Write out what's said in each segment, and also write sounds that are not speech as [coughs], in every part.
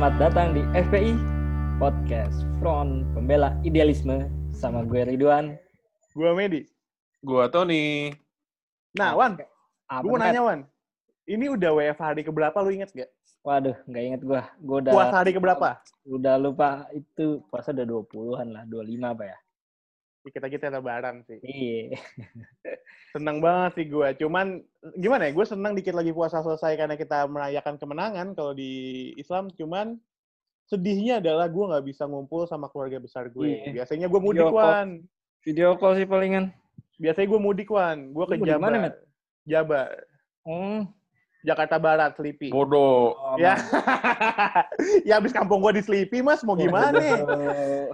Selamat datang di FPI Podcast Front Pembela Idealisme sama gue Ridwan. Gua Medi. Gua Tony. Nah, Wan, Apa gue mau nanya Wan. Ini udah WFH hari keberapa lu inget gak? Waduh, nggak inget gue. Gue udah Puasa hari keberapa? udah lupa itu puasa udah 20-an lah, 25 apa ya? Kita kita lebaran sih. Iya. [laughs] Seneng banget sih gue. Cuman gimana ya? Gue seneng dikit lagi puasa selesai karena kita merayakan kemenangan kalau di Islam. Cuman sedihnya adalah gue nggak bisa ngumpul sama keluarga besar gue. Iya. Biasanya gue mudik Video call. Wan. Video call sih palingan. Biasanya gue mudik Wan. Gue ke di mana, Jabar. Met? Jabar. Hmm. Jakarta Barat, Selipi. Bodoh. Oh, Ya. [laughs] ya habis kampung gue di Selipi, Mas. Mau gimana?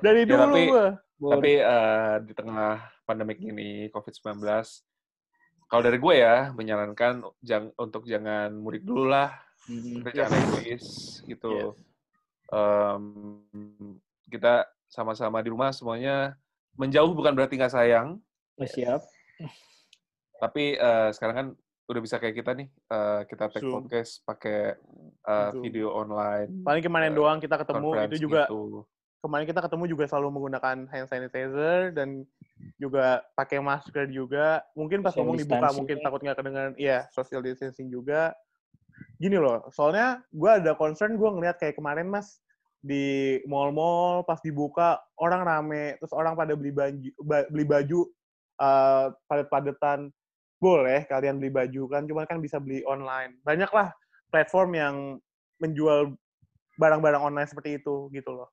Dari Ya, dulu tapi- gue. Bodoh. Tapi eh, di tengah pandemik ini COVID-19, kalau dari gue ya menyarankan jang, untuk jangan mudik dulu lah, Hmm. kita Yes. jangan egois gitu. Yes. Em, kita sama-sama di rumah semuanya menjauh bukan berarti nggak sayang, Oh, siap. tapi eh, sekarang kan udah bisa kayak kita nih, eh, kita take Zoom. podcast pakai eh, Zoom. video online. Paling kemarin eh, doang kita ketemu itu juga gitu. Kemarin kita ketemu juga selalu menggunakan hand sanitizer dan juga pakai masker juga. Mungkin pas Social ngomong dibuka mungkin takut nggak kedengeran. Iya, social distancing juga. Gini loh, soalnya gue ada concern gue ngeliat kayak kemarin mas di mall-mall pas dibuka orang rame terus orang pada beli baju ba- beli baju eh, padet-padetan boleh kalian beli baju kan cuman kan bisa beli online banyak lah platform yang menjual barang-barang online seperti itu gitu loh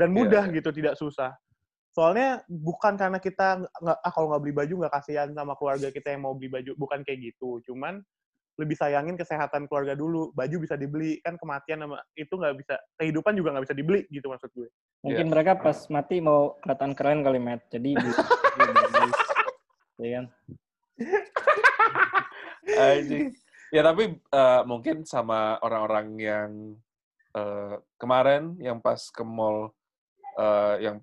dan Iya, mudah gitu tidak susah soalnya bukan karena kita nggak ah kalau nggak beli baju nggak kasihan sama keluarga kita yang mau beli baju bukan kayak gitu cuman lebih sayangin kesehatan keluarga dulu baju bisa dibeli kan kematian sama itu nggak bisa kehidupan juga nggak bisa dibeli gitu maksud gue Mungkin Iya. mereka pas mati mau kelihatan keren kali, Matt. Jadi [laughs] di- di- Iya kan? [laughs] Ya tapi eh, mungkin sama orang-orang yang eh, kemarin yang pas ke mall eh, yang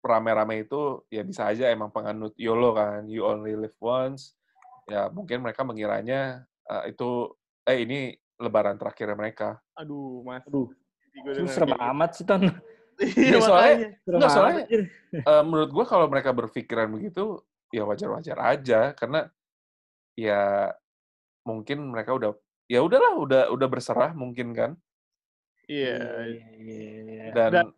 rame-rame itu ya bisa aja emang penganut YOLO kan, you only live once. Ya mungkin mereka mengiranya eh, itu eh ini lebaran terakhir mereka. aduh mas Aduh, Gue Lu denger serem kayak amat sih, Ton. gitu. iya Iya, soalnya- Enggak, soalnya-. Eh, menurut gua kalau mereka berpikiran begitu ya wajar-wajar aja karena ya mungkin mereka udah ya udahlah udah udah berserah mungkin kan iya Iya, iya, iya. dan Dan-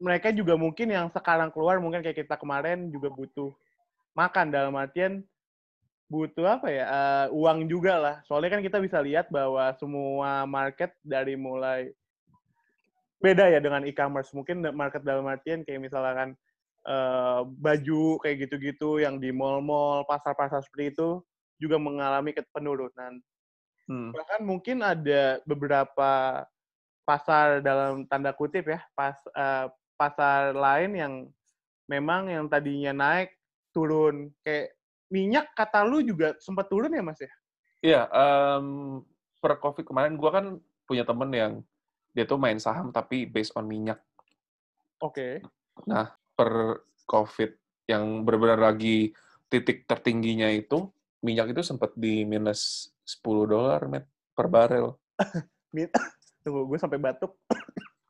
mereka juga mungkin yang sekarang keluar mungkin kayak kita kemarin juga butuh makan dalam artian butuh apa ya eh, uang juga lah. Soalnya kan kita bisa lihat bahwa semua market dari mulai beda ya dengan e-commerce. Mungkin market dalam artian kayak misalkan eh, baju kayak gitu-gitu yang di mall-mall pasar-pasar seperti itu juga mengalami penurunan. Hmm, bahkan mungkin ada beberapa pasar dalam tanda kutip ya pas eh, pasar lain yang memang yang tadinya naik turun kayak minyak kata lu juga sempat turun ya mas ya Iya, em, per COVID kemarin gua kan punya temen yang dia tuh main saham tapi based on minyak. oke Per COVID yang benar-benar lagi titik tertingginya itu, minyak itu sempat di minus 10 dolar per barel. [laughs] tunggu gue sampai batuk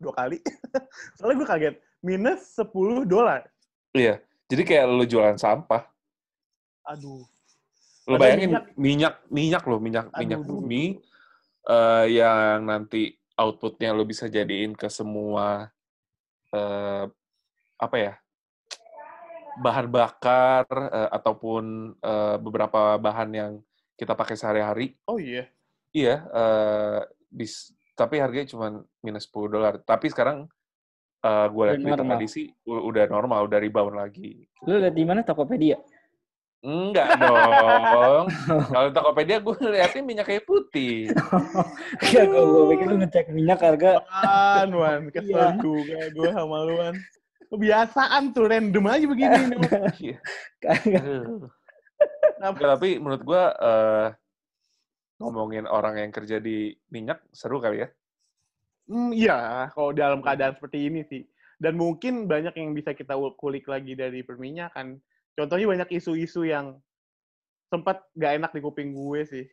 dua kali [laughs] soalnya gue kaget minus 10 dolar Iya, jadi kayak lu jualan sampah. aduh Padahal bayangin minyak- minyak, minyak, loh, minyak minyak Aduh. bumi eh, yang nanti outputnya lo bisa jadiin ke semua eh, apa ya bahan bakar eh, ataupun eh, beberapa bahan yang kita pakai sehari-hari. oh iya Iya, eh, bis, tapi harganya cuma minus 10 dolar. Tapi sekarang eh, gue lihat berita normal. tadi sih udah normal, udah rebound lagi. Lu lihat di mana Tokopedia? Enggak dong. Kalau Tokopedia gue ngeliatin minyak kayu putih. [laughs] Enggak, gue gue pikir lu ngecek minyak harga. Wan, Wan, [laughs] kesel Iya. juga gue sama lu, Wan. Kebiasaan tuh, random aja begini. [laughs] Iya. Nggak, tapi menurut gue eh, ngomongin orang yang kerja di minyak seru kali ya. Hmm, iya, kalau dalam keadaan seperti ini sih. Dan mungkin banyak yang bisa kita kulik lagi dari perminyakan. Contohnya banyak isu-isu yang sempat gak enak di kuping gue sih.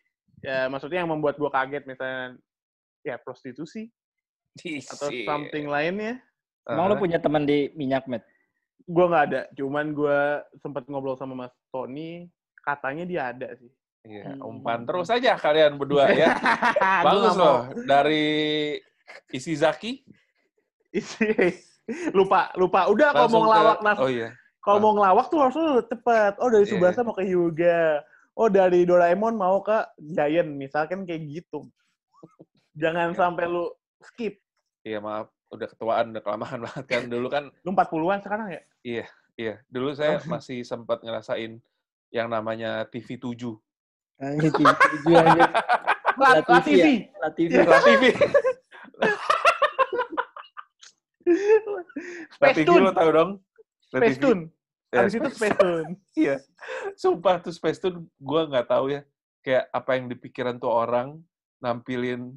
Ya, maksudnya yang membuat gue kaget misalnya ya prostitusi. atau something lainnya. Emang lu Aha. punya teman di minyak, Met? Gue nggak ada, cuman gue sempat ngobrol sama Mas Tony, katanya dia ada sih. Iya, Hmm. umpan terus aja kalian berdua ya. [laughs] Bagus loh. Dari isi Zaki Isi lupa lupa udah kalau mau ngelawak nas Oh iya. kalau Ah. mau ngelawak tuh harus cepet oh dari Iya, Subasa mau ke Hyuga oh dari Doraemon mau ke Giant misalkan kayak gitu jangan Iya. sampai lu skip Iya, maaf. Udah ketuaan, udah kelamaan [laughs] banget kan. Dulu kan lu 40-an sekarang ya Iya, dulu saya masih sempat ngerasain yang namanya TV 7. Anjir, tujuh, anjir. La, La La TV TV La TV. La TV. La Space TV Tune lo tau dong? Space. Tune Ya, habis itu Space Tune [laughs] Iya. Sumpah tuh Space Tune gue nggak tahu ya. Kayak apa yang dipikiran tuh orang nampilin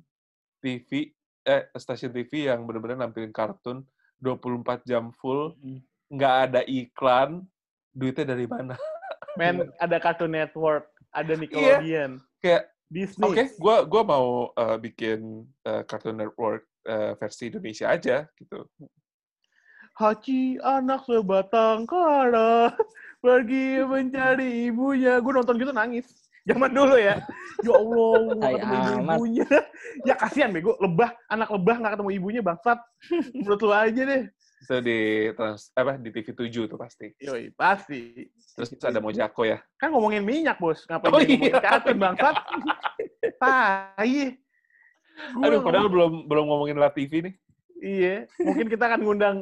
TV, eh stasiun TV yang bener-bener nampilin kartun 24 jam full, Hmm. nggak ada iklan, duitnya dari mana? men [laughs] ada Cartoon Network Iya. Ada Nickelodeon Kayak Disney Oke, gua gua mau eh, bikin eh, Cartoon Network eh, versi Indonesia aja gitu. Hachi anak sebatang kara [laughs] pergi mencari ibunya. Gue nonton gitu nangis. Zaman dulu ya. Ya Allah, nggak Tai ketemu ibunya. [laughs] ya kasihan bego, lebah, anak lebah nggak ketemu ibunya bangsat. Menurut lu aja deh. Itu di trans apa di TV 7 tuh pasti. Yoi, pasti. Terus ada Mojako ya. Kan ngomongin minyak, Bos. Ngapain Oh, ngomongin iya. kartun bangsat? Tai. Aduh, ngomong- padahal belum belum ngomongin La TV nih. Iya, mungkin kita akan ngundang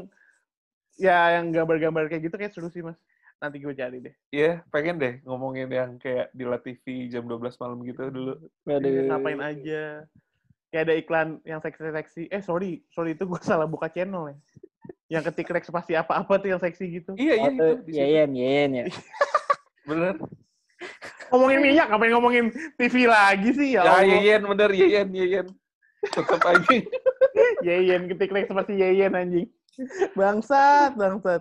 ya yang gambar-gambar kayak gitu kayak seru sih, Mas. Nanti gue cari deh. Iya, pengen deh ngomongin yang kayak di La TV jam 12 malam gitu dulu. Iya, Waduh. ngapain aja. Kayak ada iklan yang seksi-seksi. Eh, sorry. Sorry, itu gue salah buka channel ya. Yang ketik Rex pasti apa-apa tuh yang seksi gitu. Iya, iya Oh, itu. tuh, di situ. Yeyen, Yeyen ya. Bener. Ngomongin minyak, ngapain ngomongin TV lagi sih? Ya Ya, Allah. Yeyen, bener, Yeyen, Yeyen. Tetap aja. Yeyen, ketik Rex pasti Yeyen anjing. Bangsat, bangsat.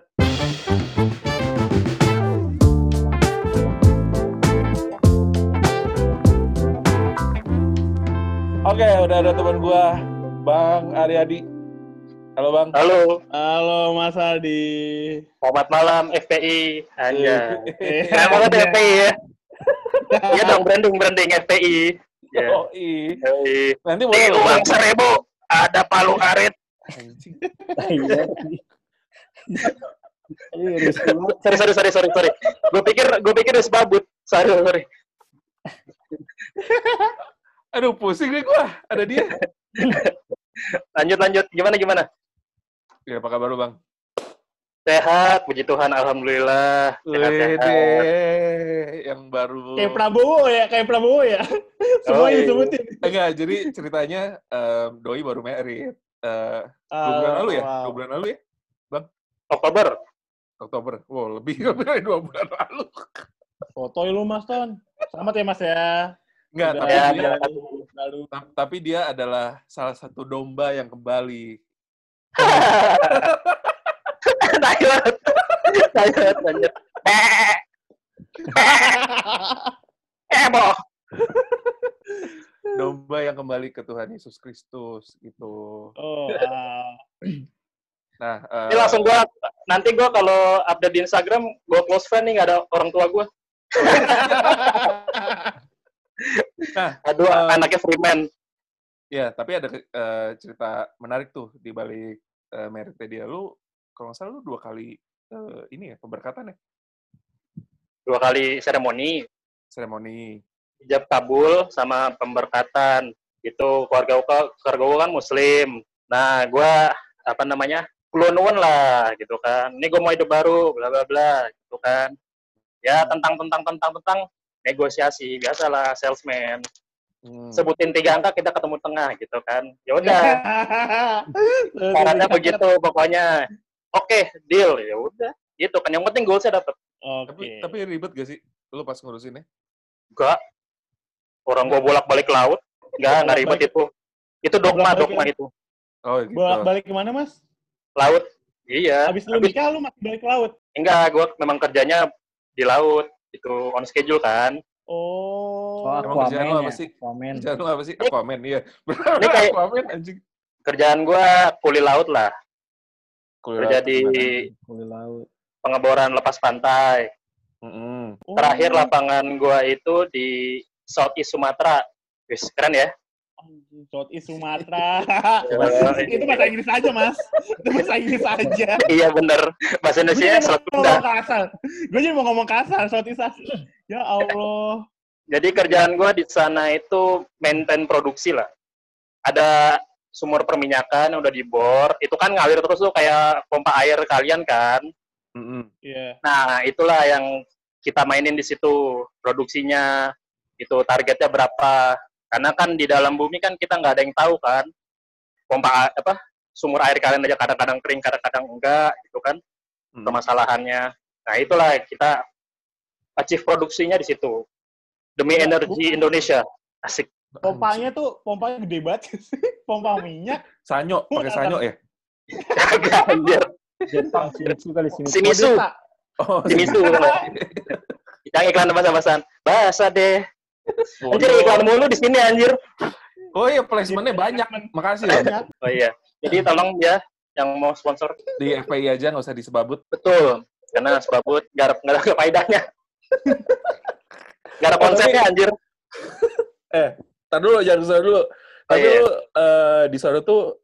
Oke, udah ada teman gua, Bang Aryadi. Halo, Bang. Halo, Halo, Mas Aldi. selamat malam FPI. Anja. Eh, [laughs] Keren banget ya, FPI [laughs] ya. Iya dong, branding branding FPI. Ya. Oh, iya. Yoi. Nanti Di boleh uang seribu ada palu arit. Anjing. [laughs] Iya. Sorry sorry sorry sorry sorry. Gue pikir gue pikir udah sebabut. Sorry sorry. Aduh, pusing deh gua. Ada dia. Lanjut lanjut. Gimana gimana? Ya, apa kabar lu, Bang? Sehat, puji Tuhan, alhamdulillah. Sehat Wede, sehat. yang baru. Kayak Prabowo ya, kayak Prabowo ya. [laughs] Semua Oh, iya. disebutin. Enggak, jadi ceritanya em, Doi baru merit. Eh, dua bulan lalu ya? Wow. Dua bulan lalu ya? Oktober. Oktober. Wow, lebih [laughs] lebih dari dua bulan lalu. Fotoy lu, Mas Ton. Selamat ya, Mas ya. Enggak, tapi Ya, dia, lalu. ta- tapi dia adalah salah satu domba yang kembali. Lanjut. Lanjut lanjut. Eh. Eh, boh. Domba yang kembali ke Tuhan Yesus Kristus gitu. Oh, ah. Nah, eh, Ini langsung gua nanti gua kalau update di Instagram gua close friend nih nggak ada orang tua gua. [laughs] Nah, Aduh, eh, anaknya Freeman. ya, tapi ada eh, cerita menarik tuh di balik eh, meritnya dia. Lu kalau nggak salah lu dua kali eh, ini ya pemberkatan ya Dua kali seremoni, seremoni. ijab kabul sama pemberkatan. Gitu, keluarga gua, keluarga gua kan muslim. Nah, gua apa namanya? Kulonwon lah gitu kan. Ini gua mau hidup baru, bla bla bla gitu kan. Ya, tentang tentang tentang tentang negosiasi, biasalah salesman. Hmm. Sebutin tiga angka kita ketemu tengah gitu kan. Ya udah, [laughs] Sarannya begitu pokoknya. Oke, deal ya udah. Gitu kan yang penting goalsnya dapet. Oke. Tapi tapi ribet gak sih lu pas ngurusinnya? Enggak. Orang gua bolak-balik laut. Enggak, enggak ribet itu. Itu dogma, dogma itu. Oh gitu. Bolak-balik ke mana, Mas? Laut. Iya. Habis lu nikah, lu masih balik ke laut? enggak, gua memang kerjanya di laut. Itu on schedule kan. Oh. Oh, Emang kerjaan lu apa ya? sih? Aquaman. Kerjaan lu apa sih? Aquaman, iya. Ini kayak- [laughs] Aquaman anjing. kerjaan gue kuli laut lah. Kuliah Kerja di Kuli laut. pengeboran lepas pantai. Mm-mm. Oh, Terakhir lapangan gue itu di Southeast Sumatera. Wis, keren ya? Southeast [laughs] Sumatera. [laughs] Itu bahasa Inggris aja, Mas. Itu bahasa Inggris aja. iya bener. Bahasa Indonesia mau Sunda. ngomong kasar. Gue jadi mau ngomong kasar, Southeast Asia. Ya Allah. Jadi kerjaan gue di sana itu maintain produksi lah. Ada sumur perminyakan yang udah dibor. Itu kan ngalir terus tuh kayak pompa air kalian kan. Iya. Nah, itulah yang kita mainin di situ produksinya. Itu targetnya berapa? Karena kan di dalam bumi kan kita nggak ada yang tahu kan. Pompa apa sumur air kalian aja kadang-kadang kering, kadang-kadang enggak gitu kan Mm. permasalahannya. Nah, itulah kita achieve produksinya di situ. Demi Ya, energi. Indonesia. Asik. Pompanya tuh, pompanya gede banget sih. [laughs] Pompa minyak. Sanyo, pakai sanyo ya? Kagak, anjir. Jepang, Shimizu kali Shimizu. Shimizu. Odessa. Oh, Shimizu. Iklan bahasa-bahasan. Bahasa deh. Anjir iklan mulu di sini anjir. Oh iya, placementnya banyak. Makasih. Banyak. Oh iya. Jadi tolong ya yang mau sponsor. Di FPI aja nggak usah disebabut. Betul. Karena sebabut ada nggak ada faedahnya. Nggak ada konsepnya anjir. Tar dulu, jangan ke sana dulu. Tapi iya. lu eh, di sana tuh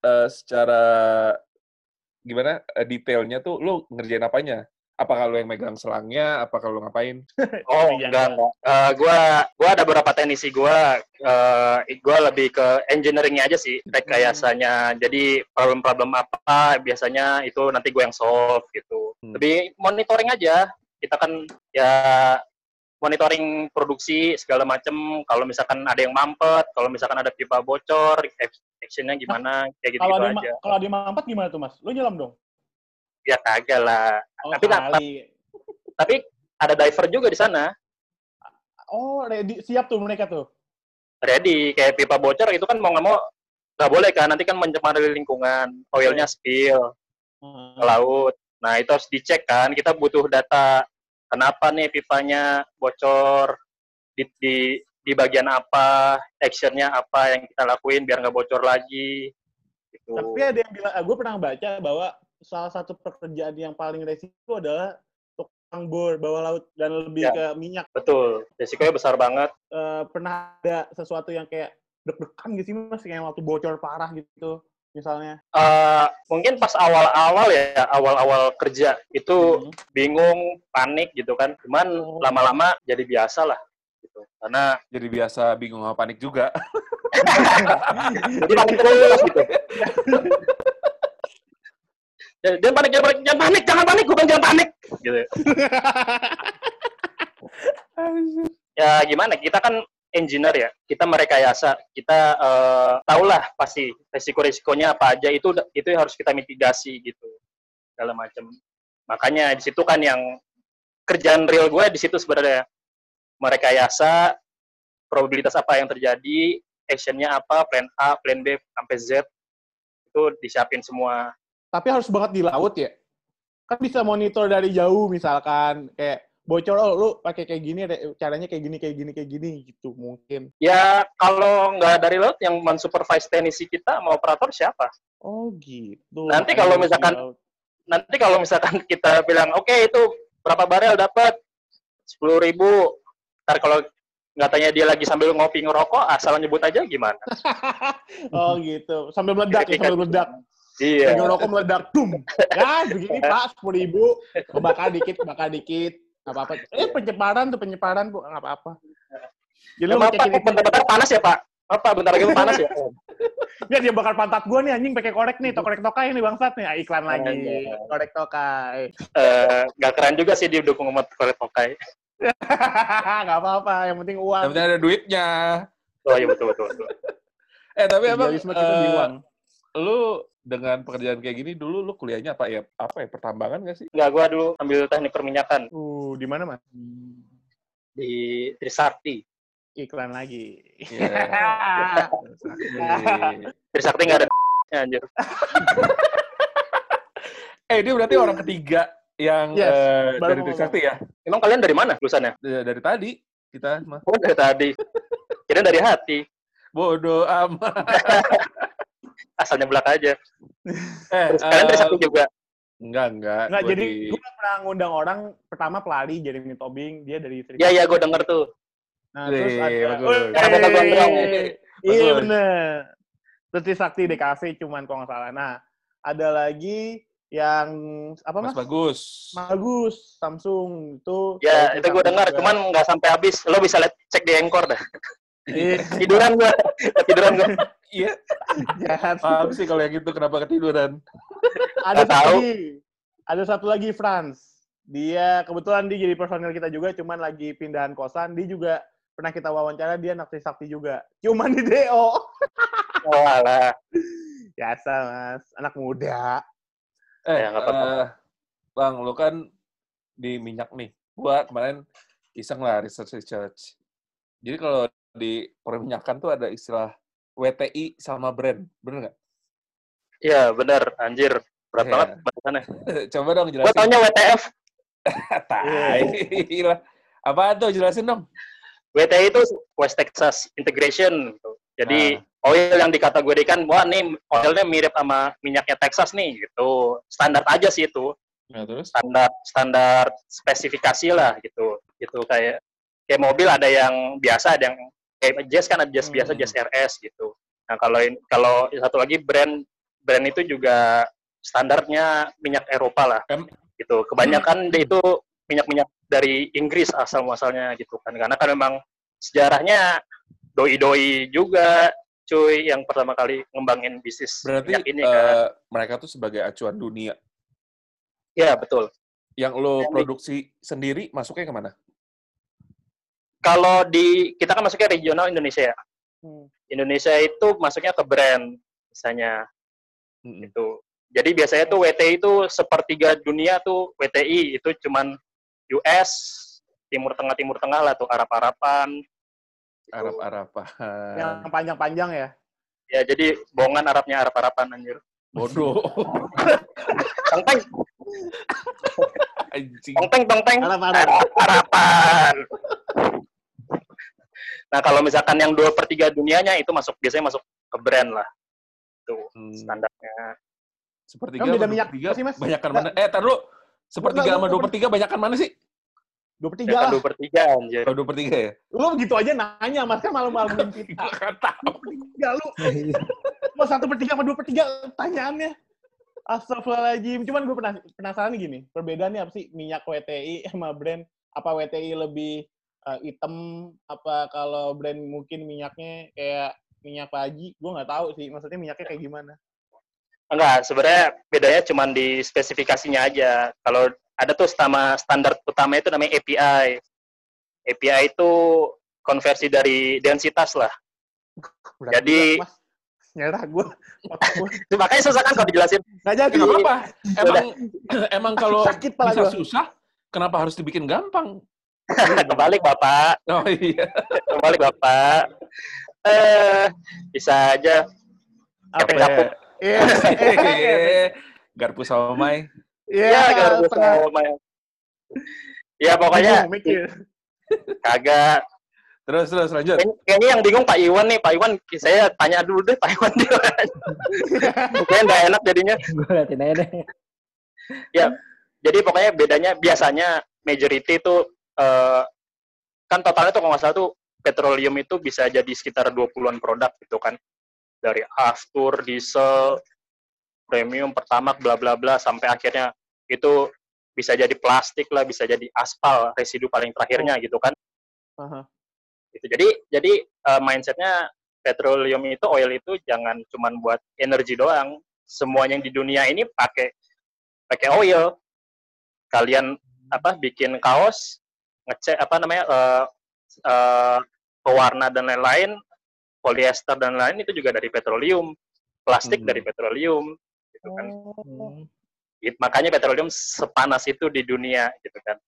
eh, secara gimana eh, detailnya tuh lu ngerjain apanya? Apa kalau yang megang selangnya? Apa kalau ngapain? [laughs] Oh, Iya. enggak, enggak. Eh, gua gua ada beberapa teknisi gua eh gua lebih ke engineeringnya aja sih, rekayasanya. Jadi problem-problem apa biasanya itu nanti gue yang solve gitu. Hmm. Lebih monitoring aja. Kita kan ya monitoring produksi segala macem. Kalau misalkan ada yang mampet, kalau misalkan ada pipa bocor, ac- actionnya gimana, kayak gitu, Kalau gitu dia, aja. kalau dia mampet gimana tuh, Mas? Lu nyelam dong? Ya kagak lah. Oh, Tapi kali. Tapi ada diver juga di sana. Oh, ready. Siap tuh mereka tuh. ready kayak pipa bocor itu kan mau nggak mau nggak boleh kan nanti kan mencemari lingkungan oilnya spill ke laut nah itu harus dicek kan kita butuh data kenapa nih pipanya bocor di di, di bagian apa actionnya apa yang kita lakuin biar nggak bocor lagi gitu Tapi ada yang bilang, gue pernah baca bahwa salah satu pekerjaan yang paling resiko adalah tukang bor bawah laut dan lebih Ya. ke minyak. betul resikonya besar banget Eh, pernah ada sesuatu yang kayak deg-degan gitu sih mas, kayak waktu bocor parah gitu misalnya. Eh, mungkin pas awal-awal ya awal-awal kerja itu Hmm. bingung panik gitu kan cuman Oh. lama-lama jadi biasa lah gitu karena Jadi biasa bingung sama panik juga. [laughs] jadi panik terus gitu. [laughs] Jangan jangan panik, jangan panik, jangan panik, jangan panik, gue bilang jangan panik. Gitu. Ya gimana, kita kan engineer ya, kita merekayasa, kita eh, tahulah pasti resiko-resikonya apa aja itu itu harus kita mitigasi gitu, segala macam. Makanya di situ kan yang kerjaan real gue di situ sebenarnya merekayasa probabilitas apa yang terjadi, actionnya apa, plan A, plan B, sampai Z itu disiapin semua. Tapi harus banget di laut ya. Kan bisa monitor dari jauh misalkan kayak bocor oh lu pakai kayak gini caranya kayak gini kayak gini kayak gini gitu mungkin. Ya kalau nggak dari laut yang mensupervise teknisi kita mau operator siapa? Oh gitu. Nanti kalau misalkan. Nanti kalau misalkan [laughs] kita bilang oke itu berapa barel dapat sepuluh ribu, ntar kalau nggak tanya dia lagi sambil ngopi ngerokok asal nyebut aja gimana? [laughs] oh gitu. Sambil meledak ya, sambil meledak. [laughs] Iya. Lagi rokok meledak, dum. Ya, begini Pak, sepuluh ribu, kebakar dikit, kebakar dikit, nggak apa-apa. Eh, penyeparan tuh penyeparan bu, nggak apa-apa. Jadi ngecekin itu. bentar-bentar panas ya Pak? Apa bentar lagi panas ya? Ya dia bakar pantat gua nih anjing pakai korek nih, korek tokai nih bangsat nih. Ah, iklan lagi. Anjay. Korek tokai. Eh, Nggak keren juga sih didukung sama korek tokai. [laughs] Nggak apa-apa, yang penting uang. Yang penting ada duitnya. Oh iya betul betul. betul. Eh tapi emang Idealisme kita di uang. lu dengan pekerjaan kayak gini dulu lu kuliahnya apa ya? Apa ya pertambangan gak sih? Nggak, gua dulu ambil teknik perminyakan Uh, di mana mas? di Trisakti. Iklan lagi. Iya. [laughs] Trisakti nggak ada [laughs] anjir. eh dia berarti orang ketiga yang Yes, eh, baru dari Trisakti ya? Emang kalian dari mana lulusannya? Dari dari tadi kita mah Oh dari tadi. [laughs] Kira dari hati. bodoh amat. Asal nyeblak aja. [laughs] Eh, Terus kalian eh, Trisakti juga. enggak, enggak. Nggak, Gua jadi di- gue pernah ngundang orang, pertama pelari, Jeremy Tobing, dia dari Trisakti. Ya ya gue denger tuh. Nah, terus Wih, ada... bagus. Wih, Ada kata gondrong. Iya Bagus. bener. Terus Trisakti DKV cuman kalau nggak salah. Nah, ada lagi yang apa Mas mas? bagus. Bagus, Samsung itu. Ya dari itu gue dengar, cuman nggak sampai habis. Lo bisa lihat cek di Anchor dah. [laughs] Iya, [laughs] Tiduran gue, tiduran gue. Iya, jahat. paham sih kalau yang itu kenapa ketiduran. Ada Nggak satu tahu. lagi. Ada satu lagi Franz. Dia kebetulan dia jadi personil kita juga, cuman lagi pindahan kosan. Dia juga pernah kita wawancara dia anak Trisakti juga. Cuman di DO. Oh alah. Biasa mas, anak muda. Eh, Ya, nggak apa-apa. eh, Bang, lu kan di minyak nih. Gua kemarin iseng lah research research. Jadi kalau di perminyakan tuh ada istilah WTI sama brand, bener nggak? Iya bener, anjir. Berat Iya. banget bahasannya. [laughs] Coba dong Gue jelasin. taunya WTF. [laughs] Tai. Apa tuh jelasin dong? WTI itu West Texas Integration. gitu. Jadi Ah. oil yang dikategorikan, wah nih oilnya mirip sama minyaknya Texas nih, gitu. Standar aja sih itu, Nah, terus? standar standar spesifikasi lah gitu. Gitu kayak kayak mobil ada yang biasa, ada yang kayak Jazz kan ada Jazz biasa, Hmm. Jazz RS gitu. Nah kalau kalau satu lagi brand brand itu juga standarnya minyak Eropa lah, Em- gitu. Kebanyakan dia itu minyak-minyak dari Inggris asal muasalnya gitu kan, karena kan memang sejarahnya doi-doi juga cuy yang pertama kali ngembangin bisnis Berarti minyak ini kan. eh, mereka tuh sebagai acuan dunia. Ya betul. Yang lo Yang di- produksi sendiri masuknya ke mana? Kalau di kita kan masuknya regional Indonesia ya. Hmm. Indonesia itu masuknya ke brand misalnya Mm-mm. itu. Jadi biasanya tuh WTI itu sepertiga dunia tuh WTI itu cuman US, Timur Tengah Timur Tengah lah tuh Arab-Araban. Gitu. Arab-Araban. Yang panjang-panjang ya. Ya jadi bohongan Arabnya Arab-Araban anjir. Bodoh. [laughs] Tongteng, Anjing. tongteng, tongteng. Arab-Arab. Arab-Araban. Nah kalau misalkan yang dua per tiga dunianya itu masuk biasanya masuk ke brand lah. Tuh Hmm, standarnya. sepertiga Kan beda sama minyak tiga sih, Mas? banyakan mana? Eh, tar dulu. Sepertiga sama dua per tiga banyakan mana sih? Dua per tiga lah. dua per tiga anjir. Oh, dua per tiga ya? Lu gitu aja nanya, mas kan malu-maluin [laughs] kita. Gue nggak tahu. Tiga lu. [laughs] Mau satu per tiga sama dua per tiga pertanyaannya. Astagfirullahaladzim. Cuman gue penasaran gini, perbedaannya apa sih minyak WTI sama brand? Apa WTI lebih eh, hitam? Apa kalau brand mungkin minyaknya kayak minyak paji? Gue nggak tahu sih. Maksudnya minyaknya kayak gimana? Enggak, sebenarnya bedanya cuma di spesifikasinya aja. Kalau ada tuh sama standar utama itu namanya API. API itu konversi dari densitas lah. Berat Jadi- mas. Nyerah gue. [laughs] Makanya susah kan kalau dijelasin. Nggak jadi. Nggak apa-apa. Emang, [clears throat] emang kalau gua. susah, kenapa harus dibikin gampang? [laughs] Kebalik Bapak, Oh iya. kebalik Bapak. Eh, bisa aja Apa ya? capek. Iya. Garpu sama Mai. Iya, ya garpu sama Ya pokoknya kagak. Terus, terus, lanjut. Kayaknya- Kayaknya yang bingung Pak Iwan nih. Pak Iwan, saya tanya dulu deh Pak Iwan [laughs] dia. Kayaknya nggak enak jadinya. Gue liatin aja deh. Jadi pokoknya bedanya biasanya majority itu eh, kan totalnya tuh kalau nggak salah tuh petroleum itu bisa jadi sekitar 20-an produk gitu kan. Dari aftur, diesel, premium, pertamax, bla bla bla sampai akhirnya itu bisa jadi plastik lah, bisa jadi aspal, residu paling terakhirnya gitu kan. Aha. Gitu. Jadi jadi eh, mindsetnya petroleum itu oil itu jangan cuman buat energi doang. Semuanya yang di dunia ini pakai pakai oil. Kalian apa bikin kaos, ngecek apa namanya eh eh, pewarna dan lain-lain, polyester dan lain itu juga dari petroleum, plastik Hmm. dari petroleum, gitu kan. Hmm. It- makanya petroleum sepanas itu di dunia gitu kan.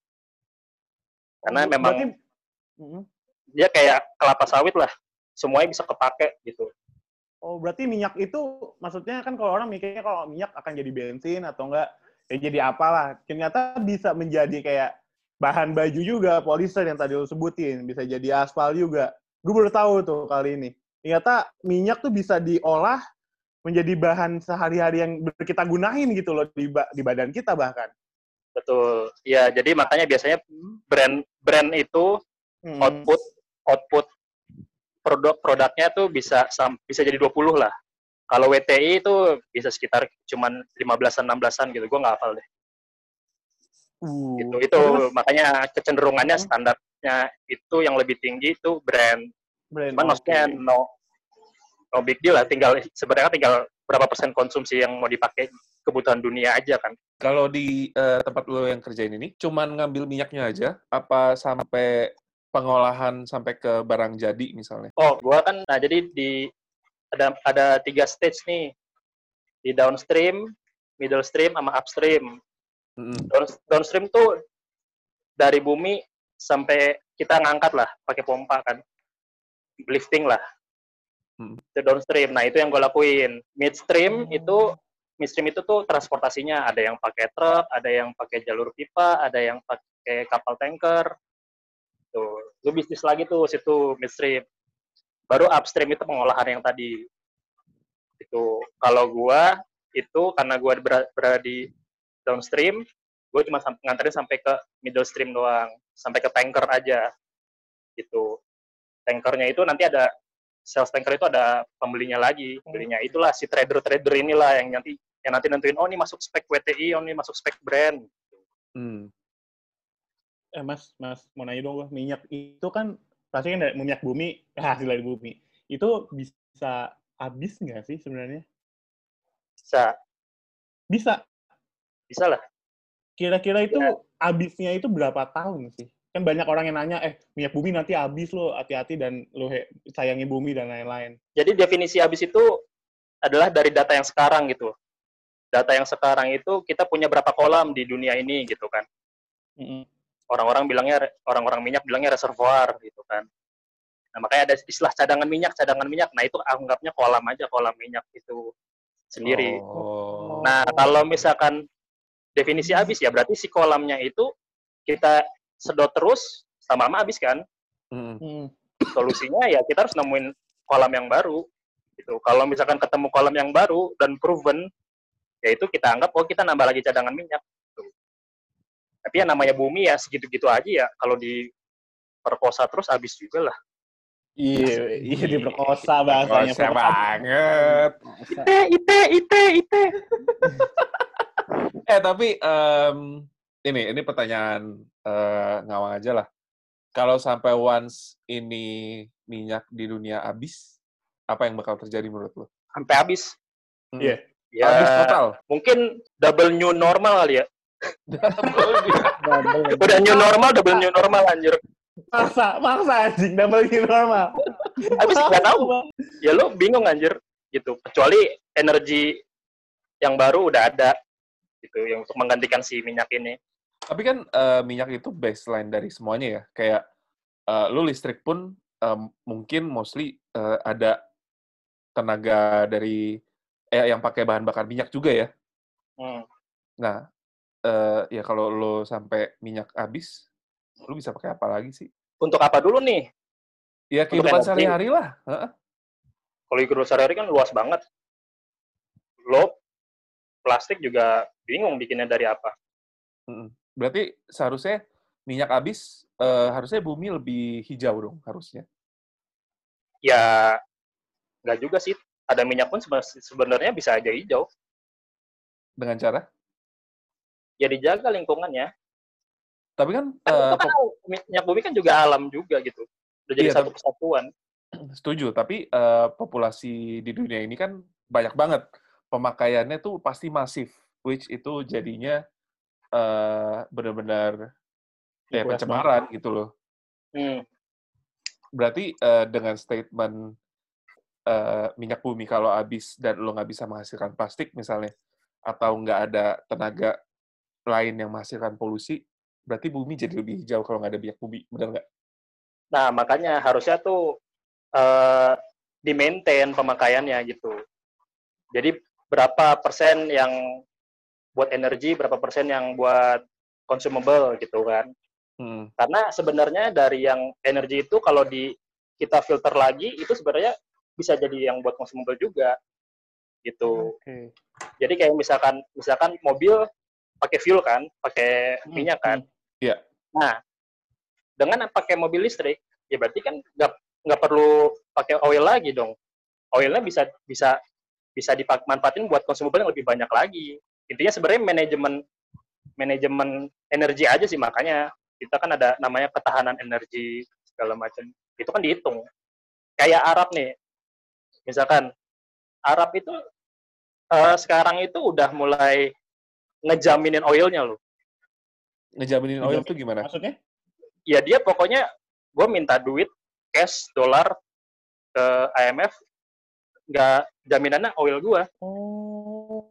Karena Oh, memang berarti- Mm. dia kayak kelapa sawit lah, semuanya bisa kepake gitu. Oh, berarti minyak itu maksudnya kan kalau orang mikirnya kalau minyak akan jadi bensin atau enggak ya jadi apalah. Ternyata bisa menjadi kayak bahan baju juga, polister yang tadi lo sebutin, bisa jadi aspal juga. Gue baru tahu tuh kali ini. Ternyata minyak tuh bisa diolah menjadi bahan sehari-hari yang kita gunain gitu loh di, ba- di badan kita bahkan. Betul. Ya, jadi makanya biasanya brand brand itu Hmm. output output produk produknya tuh bisa bisa jadi 20 lah. Kalau WTI itu bisa sekitar cuman 15-an 16-an gitu. Gua nggak hafal deh. Uh, Gitu. Itu terus makanya kecenderungannya Hmm. standarnya itu yang lebih tinggi itu brand. brand, Cuman maksudnya no no big deal lah. Tinggal sebenarnya tinggal berapa persen konsumsi yang mau dipakai kebutuhan dunia aja kan. Kalau di eh, tempat lo yang kerjain ini, cuman ngambil minyaknya aja, apa sampai pengolahan sampai ke barang jadi misalnya? Oh, gua kan nah jadi di ada ada tiga stage nih. Di downstream, middle stream sama upstream. Down, downstream tuh dari bumi sampai kita ngangkat lah pakai pompa kan. Lifting lah. Hmm. Itu downstream. Nah, itu yang gue lakuin. Midstream itu midstream itu tuh transportasinya ada yang pakai truk, ada yang pakai jalur pipa, ada yang pakai kapal tanker. Tuh, lu bisnis lagi tuh situ midstream. Baru upstream itu pengolahan yang tadi. Itu kalau gua itu karena gua berada di downstream, gue cuma sam- nganterin sampai ke middle stream doang, sampai ke tanker aja. Gitu. Tankernya itu nanti ada sales tanker itu ada pembelinya lagi, pembelinya itulah si trader-trader inilah yang nanti yang nanti nentuin oh ini masuk spek WTI, oh ini masuk spek brand. Hmm. Eh mas, mas mau nanya dong minyak itu kan pasti kan dari minyak bumi, [laughs] hasil dari bumi. Itu bisa habis nggak sih sebenarnya? Bisa, Bisa. Bisa lah. Kira-kira itu Ya. habisnya itu berapa tahun sih? Kan banyak orang yang nanya, eh minyak bumi nanti habis loh, hati-hati dan lo he- sayangi bumi dan lain-lain. Jadi definisi habis itu adalah dari data yang sekarang gitu. Data yang sekarang itu kita punya berapa kolam di dunia ini gitu kan. Mm-mm. Orang-orang bilangnya orang-orang minyak bilangnya reservoir gitu kan. Nah, makanya ada istilah cadangan minyak, cadangan minyak. Nah, itu anggapnya kolam aja, kolam minyak itu sendiri. Oh. Nah, kalau misalkan definisi habis ya berarti si kolamnya itu kita sedot terus sama lama habis kan. Mm. Mm. Solusinya ya kita harus nemuin kolam yang baru. Gitu. Kalau misalkan ketemu kolam yang baru dan proven, ya itu kita anggap oh kita nambah lagi cadangan minyak. Gitu. Tapi ya namanya bumi ya segitu-gitu aja ya. Kalau diperkosa terus habis juga lah. Iya, iya diperkosa bahasanya. Kosa banget. Ite, ite, ite, ite. [laughs] Eh tapi em, ini ini pertanyaan eh, ngawang aja lah. Kalau sampai once ini minyak di dunia habis, apa yang bakal terjadi menurut lo? Sampai habis. Hmm. Iya. Ya, Habis total. mungkin double new normal kali ya. Double. [laughs] Udah new normal, double new normal anjir. Maksa, maksa anjing, double new normal. Habis nggak tahu. Ya lu bingung anjir gitu. Kecuali energi yang baru udah ada gitu yang untuk menggantikan si minyak ini. Tapi kan eh, minyak itu baseline dari semuanya ya. Kayak eh, lu listrik pun em, mungkin mostly eh, ada tenaga dari eh, yang pakai bahan bakar minyak juga ya. Hmm. Nah, eh, ya kalau lo sampai minyak habis, lu bisa pakai apa lagi sih? Untuk apa dulu nih? Ya kehidupan sehari-hari lah. Kalau hidup sehari-hari kan luas banget. Lo plastik juga bingung bikinnya dari apa. Berarti seharusnya minyak habis, eh, harusnya bumi lebih hijau dong harusnya. Ya nggak juga sih. Ada minyak pun sebe- sebenarnya bisa aja hijau. Dengan cara? Ya dijaga lingkungannya. Tapi kan, kan minyak bumi kan juga alam juga gitu. Udah jadi Iya, satu kesatuan. Setuju, tapi eh, populasi di dunia ini kan banyak banget. Pemakaiannya tuh pasti masif, which itu jadinya eh, benar-benar ya Luas pencemaran gitu loh. Hmm. Berarti eh, dengan statement eh, minyak bumi kalau habis dan lo nggak bisa menghasilkan plastik misalnya, atau nggak ada tenaga lain yang menghasilkan polusi, berarti bumi jadi lebih hijau kalau nggak ada minyak bumi, benar nggak? Nah, makanya harusnya tuh eh di-maintain pemakaiannya gitu. Jadi berapa persen yang buat energi, berapa persen yang buat consumable gitu kan. Hmm. Karena sebenarnya dari yang energi itu kalau di kita filter lagi itu sebenarnya bisa jadi yang buat consumable juga. gitu. Oke. Jadi kayak misalkan misalkan mobil pakai fuel kan, pakai Hmm, minyak kan. Iya. Nah, dengan pakai mobil listrik, ya berarti kan nggak nggak perlu pakai oil lagi dong. Oilnya bisa bisa bisa dimanfaatin buat consumable yang lebih banyak lagi. Intinya sebenarnya manajemen manajemen energi aja sih makanya kita kan ada namanya ketahanan energi segala macam. Itu kan dihitung. Kayak Arab nih. Misalkan Arab itu eh, sekarang itu udah mulai ngejaminin oilnya loh. Ngejaminin oil tuh gimana? Maksudnya? ya dia pokoknya gue minta duit cash dolar ke IMF nggak jaminannya oil gue Oh.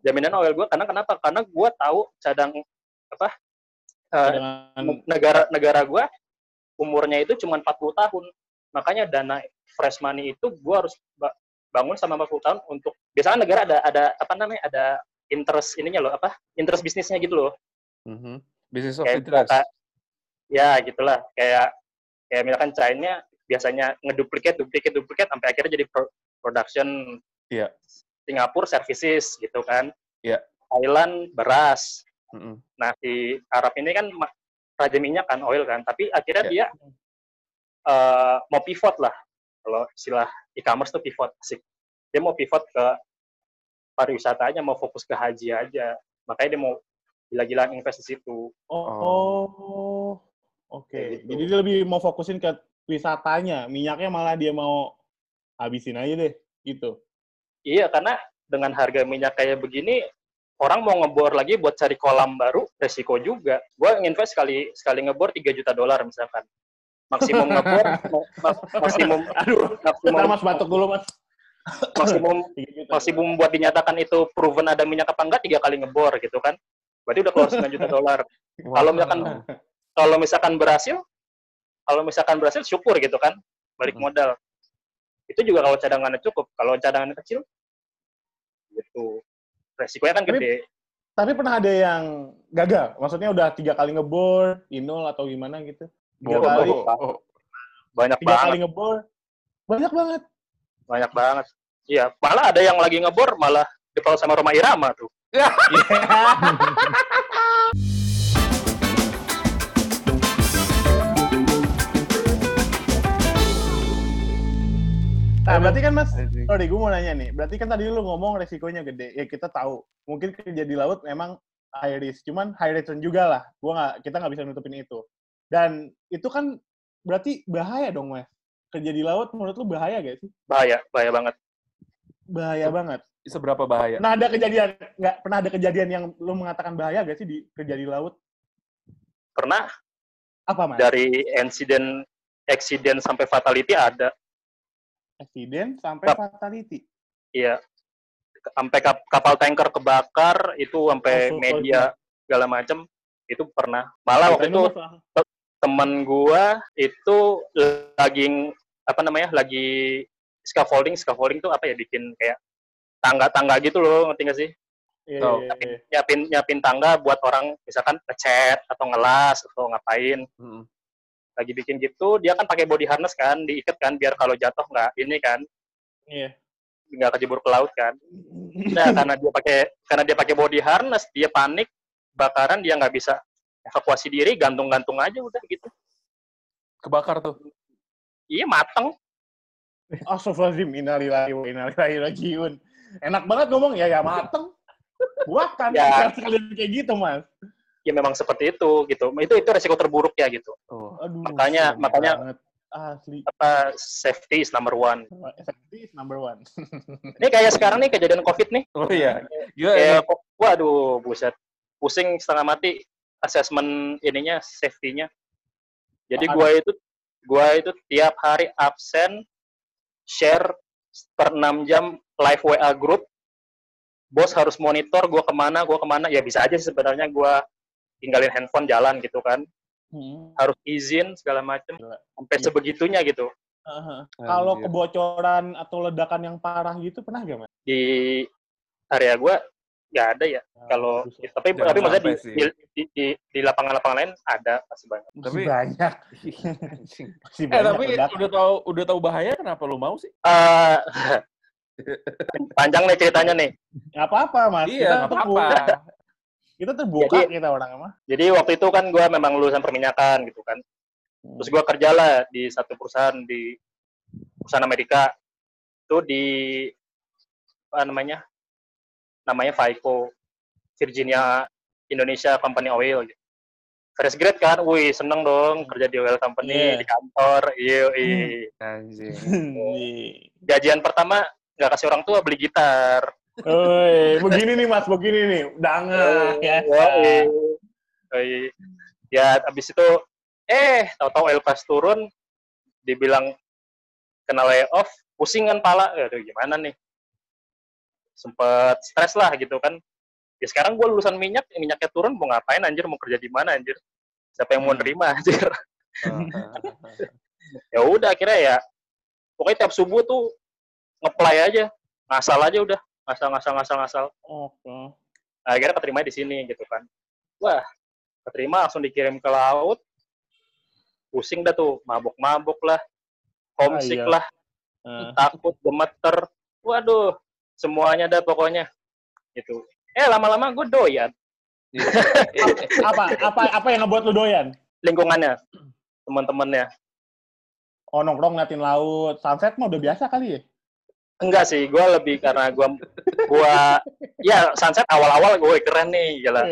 Jaminan oil gue karena kenapa karena gue tahu cadang apa eh, Dengan negara negara gue umurnya itu cuma 40 tahun makanya dana fresh money itu gue harus ba- bangun sama 40 tahun untuk biasanya negara ada ada apa namanya ada interest ininya loh apa interest bisnisnya gitu loh Mhm. Business of kayak interest. misalkan- ya gitulah kayak kayak misalkan China biasanya ngeduplikat duplikat duplikat sampai akhirnya jadi pro- production Iya. Singapura services gitu kan Iya. Thailand beras Mhm. nah di Arab ini kan raja minyak kan oil kan tapi akhirnya Iya. dia eh, mau pivot lah kalau istilah e-commerce tuh pivot asik dia mau pivot ke pariwisata aja mau fokus ke haji aja makanya dia mau gila-gilaan invest di situ Oh, Oh. oh. oke. Kayak gitu. Jadi dia lebih mau fokusin ke wisatanya, minyaknya malah dia mau habisin aja deh, gitu. Iya, karena dengan harga minyak kayak begini, orang mau ngebor lagi buat cari kolam baru, resiko juga. Gue nginvest sekali sekali ngebor 3 juta dolar misalkan. Maksimum ngebor, [laughs] ma- ma- maksimum, Aduh, maksimum, mas batuk dulu mas. maksimum, [laughs] maksimum buat dinyatakan itu proven ada minyak apa enggak, tiga kali ngebor gitu kan. Berarti udah keluar 9 juta dolar. Kalau misalkan. Kalau misalkan berhasil, kalau misalkan berhasil syukur gitu kan, balik Hmm. modal. Itu juga kalau cadangannya cukup. Kalau cadangannya kecil, gitu. Resikonya kan Tapi- gede. Tapi pernah ada yang gagal? Maksudnya udah tiga kali ngebor, inol atau gimana gitu? Tiga Oh, kali, oh, oh. Banyak tiga banget, kali ngebor, banyak banget. banyak banget. Iya, malah ada yang lagi ngebor malah dipaut sama Roma Irama tuh. [laughs] [laughs] [laughs] Nah, berarti kan mas, sorry gue mau nanya nih. Berarti kan tadi lu ngomong resikonya gede. Ya kita tahu. Mungkin kerja di laut memang high risk. Cuman high return juga lah. Gua nggak, kita nggak bisa nutupin itu. Dan itu kan berarti bahaya dong mas. Kerja di laut menurut lu bahaya gak sih? Bahaya, bahaya banget. Bahaya banget. Seberapa bahaya? Nah ada kejadian, nggak pernah ada kejadian yang lu mengatakan bahaya gak sih di kerja di laut? Pernah Apa mas? dari insiden accident sampai fatality ada. Accident sampai Kap- fatality. Iya. Sampai kap- kapal tanker kebakar itu sampai Oh, so- media segala macam itu pernah. Malah waktu Kirain itu masalah- teman gua itu lagi apa namanya? lagi scaffolding, scaffolding tuh apa ya bikin kayak tangga-tangga gitu loh, ngerti gak sih? Iya, Oh. iya, iya. Nyiapin nyiapin tangga buat orang misalkan ngecat atau ngelas atau ngapain. Mhm. Lagi bikin gitu, dia kan pakai body harness kan, diikat kan biar kalau jatuh nggak ini kan, Iya. nggak kejebur ke laut kan. Nah, karena dia pakai karena dia pakai body harness, dia panik, bakaran dia nggak bisa evakuasi diri, gantung-gantung aja udah gitu. Kebakar tuh. Iya mateng. Astagfirullahaladzim, innalillahi wa inna ilaihi rajiun. Enak banget ngomong, ya ya mateng. Buatan, Ya. sekalian kayak gitu, Mas. Ya memang seperti itu gitu. Itu itu resiko terburuk ya gitu. Oh. Aduh, Makanya- makanya- banget. Asli. Apa safety is number one. Safety is number one. [laughs] Ini kayak sekarang nih kejadian covid nih. Oh iya. Gila, Kayak, waduh, buset. Pusing setengah mati assessment ininya, safety-nya. Jadi gua itu gua itu tiap hari absen share per 6 jam live WA group. Bos harus monitor gua ke mana, gua ke mana. Ya bisa aja sih sebenarnya gua tinggalin handphone jalan gitu kan. Hmm. Harus izin segala macam. Gila. Sampai Iya. sebegitunya gitu. Aha. Kalau Anjir. kebocoran atau ledakan yang parah gitu pernah gak, Mas? Di area gua nggak ada ya. Kalau Bagus lah. tapi Jangan tapi maksudnya di, di, di, di, di lapangan-lapangan lain ada pasti banyak. Masih Tapi- banyak. [laughs] Masih Eh banyak tapi ledakan. udah tahu udah tahu bahaya kenapa lu mau sih? Eh, [laughs] Panjang nih ceritanya nih. Nggak apa-apa, Mas. Iya, Kita nggak apa-apa. Kita terbuka Jadi- kita orang mah. Jadi waktu itu kan gue memang lulusan perminyakan gitu kan. Terus gue kerja lah di satu perusahaan di perusahaan Amerika. Itu di apa namanya? Namanya FICO, Virginia Indonesia Company Oil. Gitu. Fresh grade kan, wih seneng dong kerja di oil company Iya. di kantor. Iya, iya. Anjing. [laughs] Gajian pertama nggak kasih orang tua beli gitar. Oi, begini nih Mas, begini nih. Dangan ya. Yoi. Ya, abis itu, eh, tahu-tahu oil pas turun, dibilang kena layoff, pusing kan pala, aduh gimana nih. Sempet stres lah gitu kan. Ya sekarang gue lulusan minyak, minyaknya turun, mau ngapain anjir, mau kerja di mana anjir. Siapa yang mau Hmm. nerima anjir. [laughs] ya udah akhirnya ya, pokoknya tiap subuh tuh ngeplay aja, ngasal aja udah, ngasal, ngasal, ngasal, ngasal. Oke. Nah, akhirnya keterima di sini gitu kan. Wah, keterima langsung dikirim ke laut. Pusing dah tuh, mabuk-mabuk lah, homesick Ah, iya. lah, Eh, takut, gemeter. Waduh, semuanya dah pokoknya. Gitu. Eh, lama-lama gue doyan apa apa apa yang ngebuat lu doyan? lingkungannya, teman-temannya. Oh nongkrong ngeliatin laut, sunset mah udah biasa kali ya? Enggak sih, gue lebih karena gue, gua, ya sunset awal-awal gue keren nih, gila.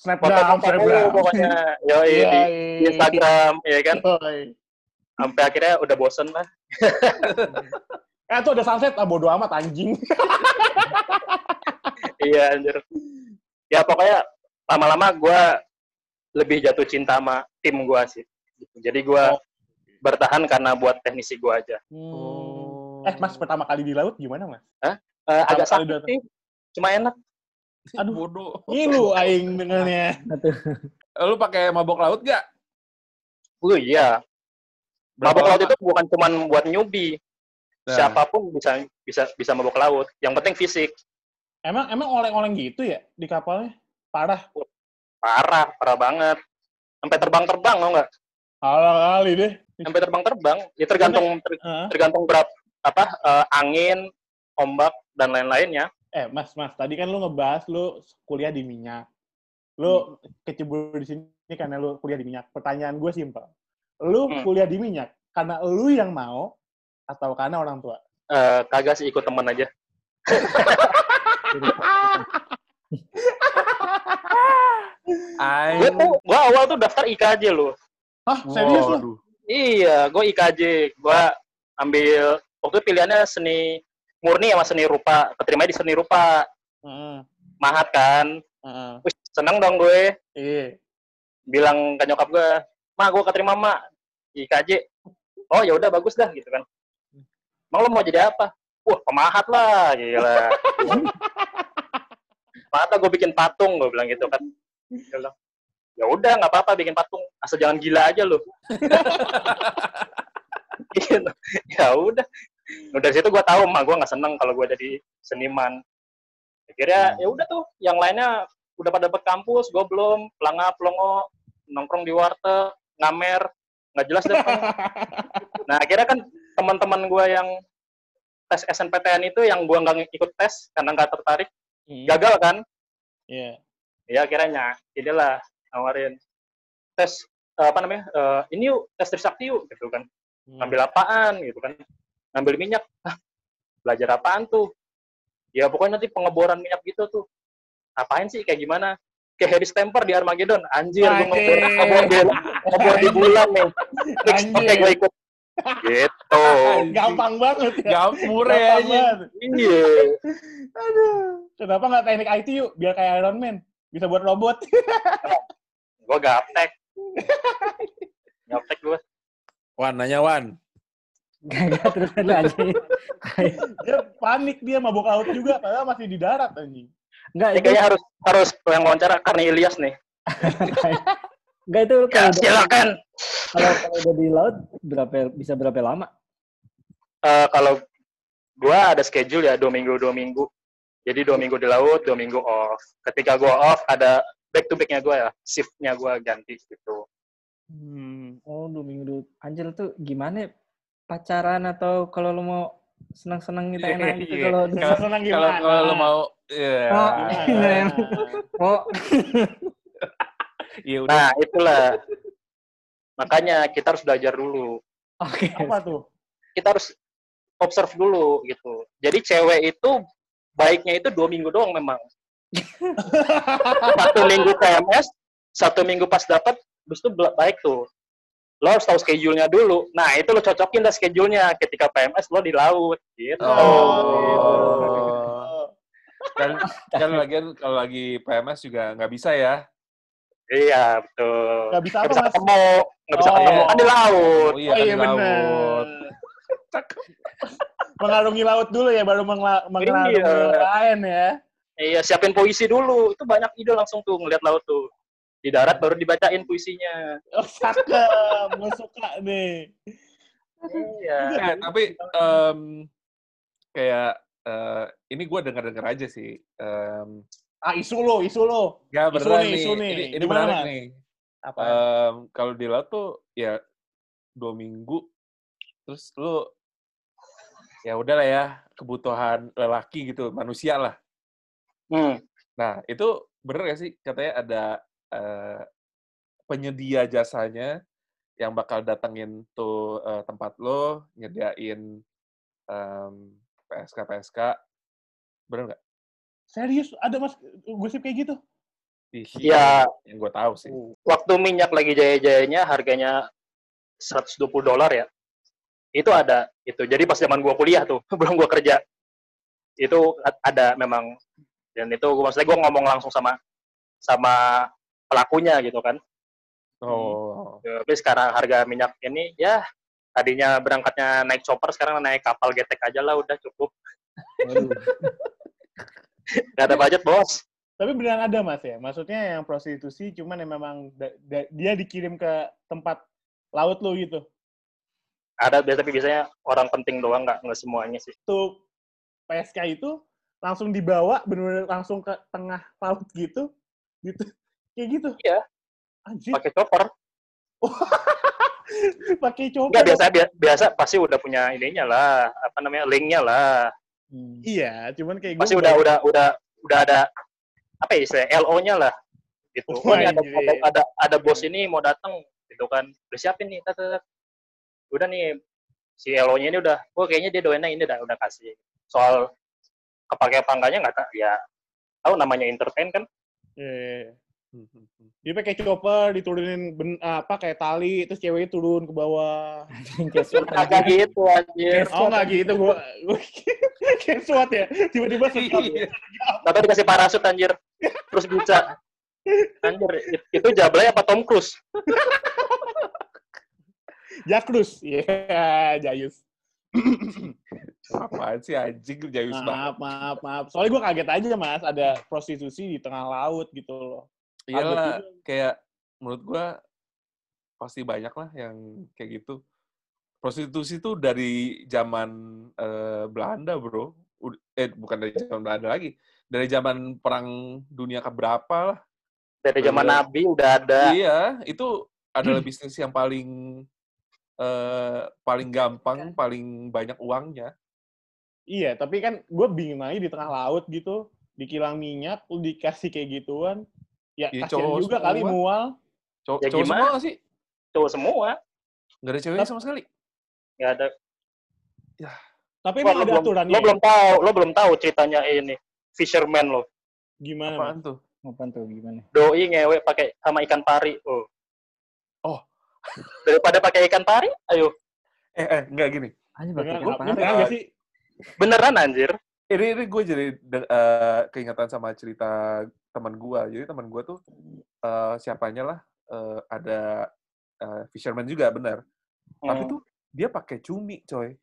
Snapgram, Foto-foto mulu snapgram. pokoknya, yo Iya, di, di iya. Instagram, ya kan. Yoi. Sampai akhirnya udah bosen lah. [laughs] Eh tuh ada sunset, ah bodo amat anjing. [laughs] iya anjir ya pokoknya lama-lama gue lebih jatuh cinta sama tim gue sih jadi gue Oh. bertahan karena buat teknisi gue aja Oh. Eh mas pertama kali di laut gimana mas? Eh, agak kali sakit sih cuma enak Aduh, bodoh. ngilu aing dengannya. Lu pakai mabok laut gak? oh iya mabok laut itu bukan cuma buat newbie Nah. siapa pun bisa bisa bisa mabok laut yang penting fisik Emang emang oleng-oleng gitu ya di kapalnya? Parah. parah parah banget sampai terbang-terbang mau nggak Halah kali deh. sampai terbang-terbang ya tergantung ter- Hah? tergantung berapa apa eh, angin ombak dan lain-lainnya Eh mas mas, tadi kan lu ngebahas lu kuliah di minyak. Lu kecebur di sini karena lu kuliah di minyak. Pertanyaan gue simpel. Lu Hmm. kuliah di minyak karena lu yang mau atau karena orang tua? Eh, kagak sih ikut temen aja gue tuh gue awal tuh daftar IKJ loh Hah, serius lu? Waduh. iya gue IKJ gue ambil waktu itu pilihannya seni murni sama seni rupa. Keterima di seni rupa. Heeh. mahat kan? Heeh. Wih, seneng dong gue. Iya. bilang ke nyokap gue ma gue keterima mak IKJ oh ya udah bagus dah gitu kan. Emang lo mau jadi apa? Wah pemahat lah gila. [laughs] Pemahat lah gue bikin patung gue bilang gitu kan. Ya udah nggak apa-apa bikin patung. Asal jangan gila aja lo [laughs] gitu. ya udah Nah, dari situ gue tahu mah gue nggak seneng kalau gue jadi seniman. Akhirnya ya udah tuh yang lainnya udah pada dapet kampus gue belum pelanga pelongo nongkrong di warteg ngamer nggak jelas deh [laughs] nah akhirnya kan teman-teman gue yang tes SNPTN itu yang gue nggak ikut tes karena nggak tertarik gagal kan? Iya. ya akhirnya inilah nawarin tes eh, apa namanya eh, ini yuk tes Trisakti yuk gitu kan. Ngambil apaan gitu kan ngambil minyak. Hah, belajar apaan tuh? Ya pokoknya nanti pengeboran minyak gitu tuh. Apain sih kayak gimana? Kayak Harry Stamper di Armageddon. Anjir gue ngebor ngebor di, ngebor di bulan nih. [laughs] Anjir. oke gue ikut. Gitu. Gampang banget ya. Gampur ya iya. Aduh. Kenapa nggak teknik IT yuk? Biar kayak Iron Man. Bisa buat robot. [laughs] gue gaptek. [laughs] Gaptek gue Wan, nanya Wan. Gak terus [laughs] anjing. dia panik dia mabuk laut juga. Padahal masih di darat anjing. Enggak itu kayaknya harus harus yang wawancara karena Ilyas nih [laughs] enggak itu ya kalau udah, silakan kalau, kalau udah di laut berapa bisa berapa lama? Eh, kalau gua ada schedule ya dua minggu dua minggu jadi dua minggu di laut dua minggu off ketika gua off ada back to backnya gua ya shiftnya gua ganti gitu Hmm. Oh, dua minggu dulu. Anjir tuh gimana ya? Pacaran atau kalau lu mau senang-senang Iya, enak gitu iya. kalau Kalau- Senang Kalau gimana? kalau lo mau ya. Oh. [laughs] Oh Iya udah. Nah, itulah. Makanya kita harus belajar dulu. oke Apa tuh? Kita harus observe dulu gitu. Jadi cewek itu baiknya itu dua minggu doang memang. [laughs] satu minggu PMS, satu minggu pas dapat, terus itu baik tuh. Lo harus tahu schedule-nya dulu. Nah, itu lo cocokin dah schedule-nya. Ketika PMS lo di laut, gitu. Oh. [laughs] Kan kan lagian kalau lagi PMS juga nggak bisa ya. Iya, betul. Nggak bisa Nggak apa, bisa ketemu, nggak bisa Oh. ketemu kan di laut. Oh iya, Oh kan iya di benar. laut. [laughs] Mengarungi laut dulu ya, baru mengarungi Iya. lain ya. Iya, siapin puisi dulu. Itu banyak ide langsung tuh ngeliat laut tuh. Di darat baru dibacain puisinya. Oh, cakep. Gue suka nih. Iya. Eh, tapi em, kayak eh, ini gue dengar-dengar aja sih. Em, Ah, isu lo, isu lo. Gak Isu beneran nih, nih. isu nih. Ini, ini Gimana, menarik nih. Apa? Em, kalau di laut tuh ya dua minggu, terus lu ya udahlah ya kebutuhan lelaki gitu, manusia lah. Hmm. Nah itu bener gak sih katanya ada eh, penyedia jasanya yang bakal datengin tuh eh, tempat lo, nyediain em, PSK PSK, bener nggak? Serius, ada mas gosip kayak gitu? Ih, Ya. yang gue tahu sih. Waktu minyak lagi jaya-jayanya harganya 120 dolar ya. Itu ada itu. Jadi pas zaman gua kuliah tuh, [laughs] belum gua kerja. Itu ada memang dan itu gua maksudnya gua ngomong langsung sama sama pelakunya gitu kan. Oh, Ya, Tapi sekarang harga minyak ini ya tadinya berangkatnya naik chopper sekarang naik kapal getek aja lah udah cukup. [laughs] Gak ada budget bos. Tapi beneran ada mas ya? Maksudnya yang prostitusi cuman yang memang da- da- dia dikirim ke tempat laut lo gitu. Ada biasa tapi biasanya orang penting doang nggak nggak semuanya sih. Tuh PSK itu langsung dibawa bener-bener langsung ke tengah laut gitu. Gitu. Kayak gitu. Iya. Anjir, Pakai chopper. [laughs] pakai coba. Enggak biasa bia- biasa pasti udah punya ininya lah, apa namanya linknya lah. Iya, cuman kayak Pasti udah udah udah udah ada apa ya istilah LO-nya lah. Gitu. Oh, ini ada, ada, iya. ada ada bos ini mau datang gitu kan. Udah siapin nih, tat, tat, tat. Udah nih si LO-nya ini udah, oh kayaknya dia doainnya ini udah udah kasih. Soal kepake apa enggaknya nggak tahu ya. Tahu namanya entertain kan? Iya. Hmm, hmm, hmm. Dia pakai chopper, diturunin ben, apa kayak tali, terus ceweknya turun ke bawah. Kagak gitu anjir. Oh enggak gitu gua. [laughs] kayak SWAT ya. Tiba-tiba. Iya. Atau dikasih parasut anjir. Terus bisa. Anjir, it- itu Jablay apa Tom Cruise? [laughs] Jakrus. Iya, Jayus. [coughs] Apaan sih anjing Jayus banget. Maaf, maaf, maaf. Soalnya gua kaget aja, Mas, ada prostitusi di tengah laut gitu loh. Iyalah, kayak menurut gua pasti banyak lah yang kayak gitu. Prostitusi tuh dari zaman eh, Belanda, bro. Eh, bukan dari zaman Belanda lagi. Dari zaman perang dunia keberapa lah. Dari zaman Iya. Nabi udah ada. Iya, itu adalah [clears throat] bisnis yang paling eh, paling gampang, paling banyak uangnya. Iya, tapi kan gue bingung aja di tengah laut gitu, di kilang minyak, lu dikasih kayak gituan. Ya, Ya, kasihan cowok juga kali semua. mual. Cow- Ya cowok gimana? semua nggak sih? Cowok semua. Nggak ada ceweknya sama sekali. Nggak ada. Tapi Wah, emang lo ada belum, aturannya. lo ya? belum tahu, lo belum tahu ceritanya ini. Fisherman lo. Gimana? Apaan tuh? Apaan tuh gimana? Doi ngewe pakai sama ikan pari. Oh. Oh. Daripada pakai ikan pari, ayo. Eh, eh, nggak gini. Beneran, pakai lu apa? beneran sih? Beneran anjir. Ini ini gue jadi de- eh, keingetan sama cerita teman gue jadi teman gue tuh eh, siapanya lah eh, ada eh, fisherman juga benar tapi Hmm. tuh dia pakai cumi coy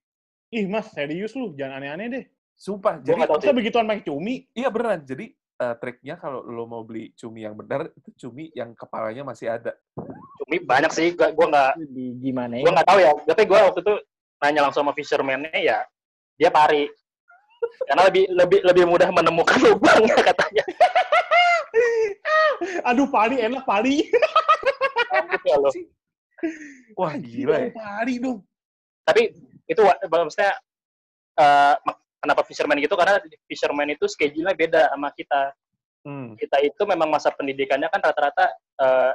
Ih, Mas, serius lu. Jangan aneh-aneh deh. sumpah Gua jadi Masa begituan pakai cumi? iya beneran jadi eh, triknya kalau lo mau beli cumi yang benar itu cumi yang kepalanya masih ada Cumi banyak sih. Gua, gua nggak Di gimana gua ya? nggak tahu ya. Tapi gua waktu itu nanya langsung sama fisherman-nya ya. Dia pari. Karena lebih lebih lebih mudah menemukan lubangnya [laughs] katanya. [laughs] Aduh, pari enak. Gitu ya [laughs] wah gila ya Pari dong. Tapi itu maksudnya eh, mak- kenapa fisherman gitu karena fisherman itu schedule-nya beda sama kita. Hmm. Kita itu memang masa pendidikannya kan rata-rata eh,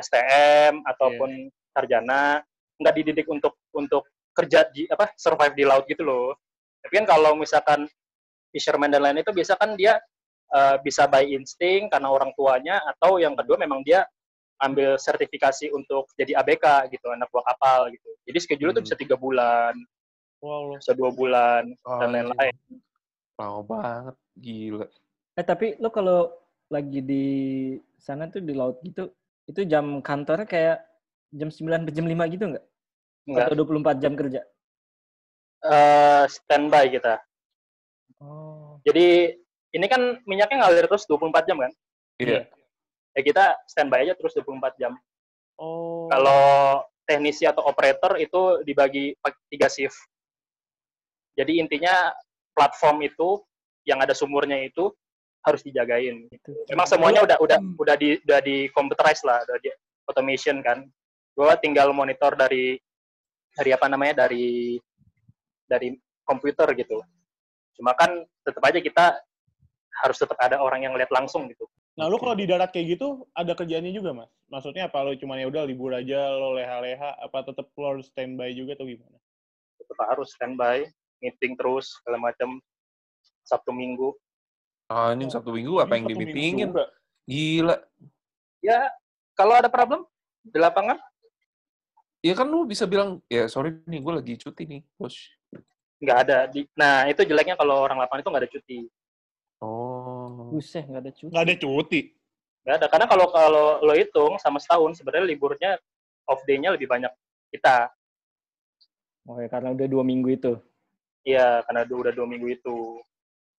STM ataupun sarjana, nggak dididik untuk untuk kerja di apa survive di laut gitu loh. Tapi kan kalau misalkan fisherman dan lain itu biasa kan dia eh, bisa by insting karena orang tuanya atau yang kedua memang dia ambil sertifikasi untuk jadi ABK gitu anak buah kapal gitu. Jadi schedule itu Hmm. bisa tiga bulan, Wow, bisa dua bulan Oh, dan lain-lain. Lama banget. Gila. Eh tapi lo kalau lagi di sana tuh di laut gitu, itu jam kantornya kayak jam 9 sampai jam 5 gitu nggak? Enggak Atau 24 jam kerja? Eh, standby kita. Oh. Jadi ini kan minyaknya ngalir terus 24 jam kan? Iya. Ya kita standby aja terus 24 jam. Oh. Kalau teknisi atau operator itu dibagi tiga shift. Jadi intinya platform itu yang ada sumurnya itu harus dijagain. Itu. Memang semuanya udah udah udah di udah di computerize lah, udah di automation kan. Gua tinggal monitor dari dari apa namanya dari dari komputer gitu. Cuma kan tetap aja kita harus tetap ada orang yang lihat langsung gitu. Nah, lu kalau di darat kayak gitu ada kerjaannya juga, Mas? Maksudnya apa lu cuma ya udah libur aja lo leha-leha apa tetap lo harus standby juga atau gimana? Tetap harus standby, meeting terus segala macam Sabtu Minggu. Ah, ini Sabtu Minggu apa yang Ini di-meetingin? juga. Gila. Ya kalau ada problem di lapangan Ya kan lu bisa bilang, ya sorry nih, gue lagi cuti nih, bos. Nggak ada. Di, nah itu jeleknya kalau orang lapangan itu nggak ada cuti. Oh. Buset, nggak ada cuti. Nggak ada cuti. Nggak ada. Karena kalau kalau lo hitung sama setahun sebenarnya liburnya off day-nya lebih banyak kita. Oh ya, karena udah dua minggu itu. Iya, karena udah udah dua minggu itu.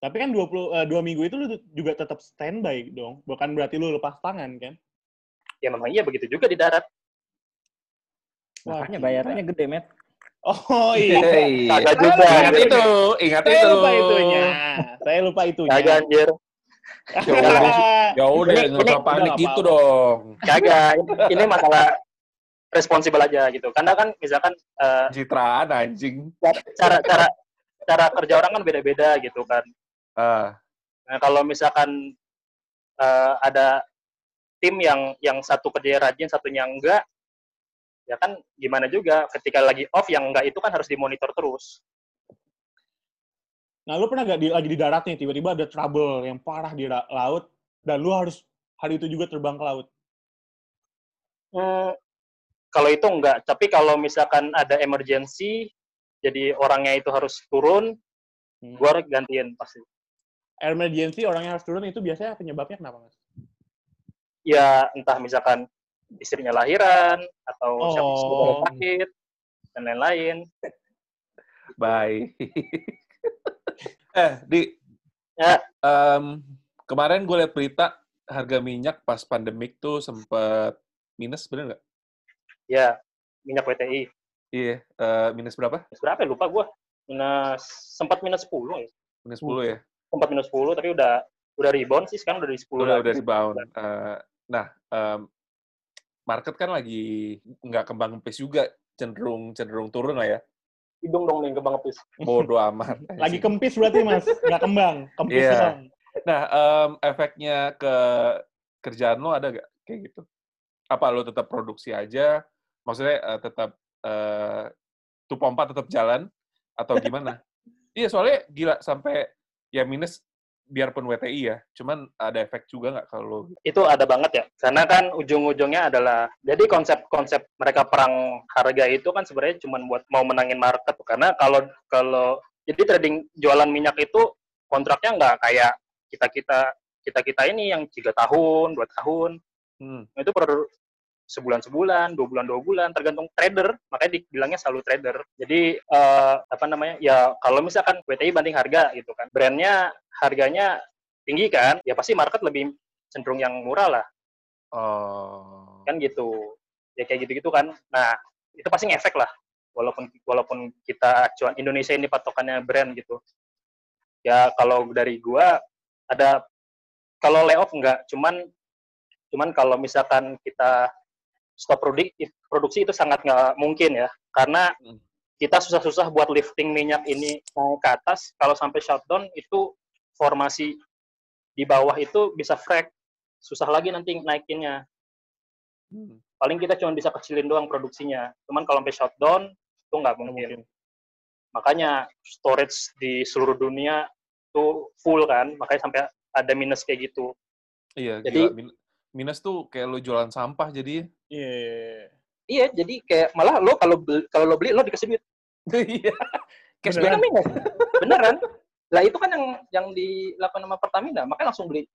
Tapi kan 20 eh, dua minggu itu lu juga tetap standby dong. Bukan berarti lu lepas tangan kan? Ya memang iya begitu juga di darat. Wah, Makanya bayarannya gede, Met. Oh iya. Hey. Kagak juga. Ingat itu, ingat Saya itu. lupa itunya. Saya lupa itunya. Kagak anjir. Ya udah, [laughs] ya udah, nggak usah ini- panik gitu apa-apa. dong. Kagak. Ini- Ini masalah responsibel aja gitu. Karena kan misalkan eh, Citraan anjing. cara cara cara kerja orang kan beda-beda gitu kan. Ah, Nah, kalau misalkan eh, ada tim yang yang satu kerja rajin, satunya enggak, ya kan gimana juga ketika lagi off yang enggak itu kan harus dimonitor terus. Nah, lu pernah gak di, lagi di darat nih, tiba-tiba ada trouble yang parah di laut, dan lu harus hari itu juga terbang ke laut. Hmm, kalau itu enggak, tapi kalau misalkan ada emergency, jadi orangnya itu harus turun, Hmm. gua gantiin pasti. Emergency, orang yang harus turun itu biasanya penyebabnya kenapa, Mas? Ya entah misalkan istrinya lahiran atau siapa Oh. saudara sakit dan lain-lain. [laughs] baik. eh, Di, Ya. em, kemarin gue liat berita harga minyak pas pandemik tuh sempet minus, bener nggak? Ya, minyak WTI. Iya, eh, minus berapa? Berapa ya? lupa gua. Minus sempat minus 10 ya. Minus 10 ya? Sempat minus 10 tapi udah udah rebound sih sekarang udah di 10 Udah, lagi. udah rebound. Eh, nah, em, market kan lagi nggak kembang kempis juga, cenderung cenderung turun lah ya. Hidung dong nih kebang kepis. Bodoh amat. [laughs] Lagi kempis berarti, Mas. Nggak kembang. Kempis doang. Nah, em, efeknya ke kerjaan lo ada gak kayak gitu? Apa lo tetap produksi aja? Maksudnya eh, tetap eh, tuh pompa tetap jalan atau gimana? [laughs] iya, soalnya gila sampai ya minus biarpun WTI ya, cuman ada efek juga nggak kalau Itu ada banget ya. Karena kan ujung-ujungnya adalah jadi konsep-konsep mereka perang harga itu kan sebenarnya cuma buat mau menangin market. Karena kalau kalau jadi trading jualan minyak itu kontraknya nggak kayak kita kita kita kita ini yang tiga tahun, dua tahun, hmm, itu per sebulan sebulan, dua bulan dua bulan, tergantung trader. Makanya dibilangnya selalu trader. Jadi eh, apa namanya? Ya kalau misalkan WTI banding harga gitu kan, brandnya harganya tinggi kan, ya pasti market lebih cenderung yang murah lah, oh, kan gitu. Ya kayak gitu-gitu kan. Nah itu pasti ngefek lah. Walaupun walaupun kita acuan Indonesia ini patokannya brand gitu. Ya kalau dari gua ada kalau layoff enggak, cuman cuman kalau misalkan kita stop produksi produksi itu sangat nggak mungkin ya karena Hmm. kita susah-susah buat lifting minyak ini ke atas, kalau sampai shutdown itu formasi di bawah itu bisa frag, susah lagi nanti naikinnya. Hmm. Paling kita cuma bisa kecilin doang produksinya. Cuman kalau sampai shutdown itu nggak Nggak mungkin. Makanya storage di seluruh dunia itu full kan, makanya sampai ada minus kayak gitu. Iya, Jadi- gila. Min- Minus tuh kayak lu jualan sampah jadi. Iya, iya, iya. Iya, jadi kayak malah lo kalau kalau lo beli lo dikasih duit. [laughs] Iya. Cash Beneran? back. Beneran, minus. Beneran. Lah itu kan yang yang dilakukan sama Pertamina, makanya langsung beli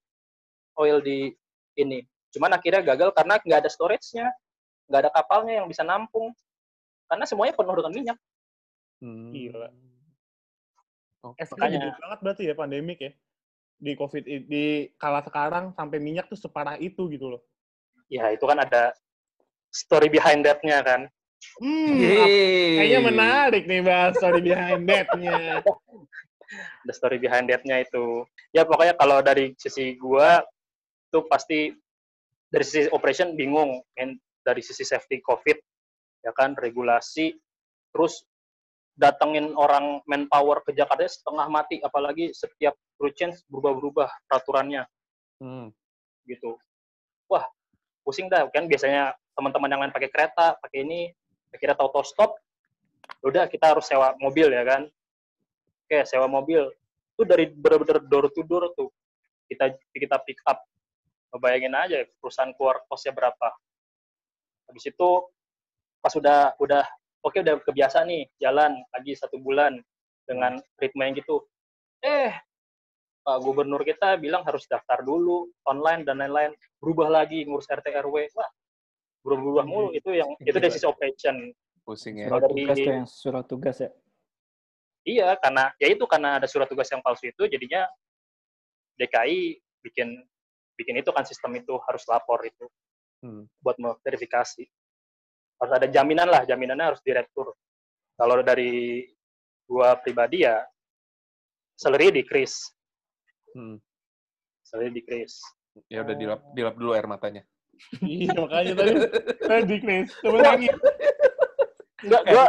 oil di ini. Cuman akhirnya gagal karena nggak ada storage-nya, nggak ada kapalnya yang bisa nampung. Karena semuanya penuh dengan minyak. Hmm. Gila. Oh, Efeknya banget berarti ya pandemik ya. Di COVID di kala sekarang sampai minyak tuh separah itu gitu loh. Ya itu kan ada story behind that-nya kan. Hmm, kayaknya menarik nih bahas story behind that-nya. [laughs] Ada story behind that-nya itu. Ya pokoknya kalau dari sisi gua itu pasti dari sisi operation bingung, men dari sisi safety COVID ya kan regulasi terus datengin orang manpower ke Jakarta setengah mati apalagi setiap crew change berubah-berubah peraturannya Hmm. gitu. Wah, pusing dah kan biasanya teman-teman yang lain pakai kereta, pakai ini, akhirnya tahu-tahu stop. Udah kita harus sewa mobil ya kan. Oke, sewa mobil. Itu dari bener-bener door to door tuh. Kita kita pick up. Ngebayangin aja perusahaan keluar kosnya berapa. Habis itu pas udah udah oke udah kebiasa nih jalan lagi satu bulan dengan ritme yang gitu. Eh, Pak Gubernur kita bilang harus daftar dulu online dan lain-lain. Berubah lagi ngurus RT RW. Wah, berubah-berubah mulu itu yang itu dari sisi operation. Pusing ya. Surat Dari- tugas yang surat tugas ya. Iya, karena ya itu karena ada surat tugas yang palsu itu jadinya DKI bikin bikin itu kan sistem itu harus lapor itu Hmm. buat verifikasi. Harus ada jaminan lah, jaminannya harus direktur. Kalau dari gua pribadi ya salary decrease, Hmm. salary decrease. Ya udah dilap, dilap dulu air matanya. [laughs] iya, makanya tadi tadi Chris, coba nangis. Enggak, gua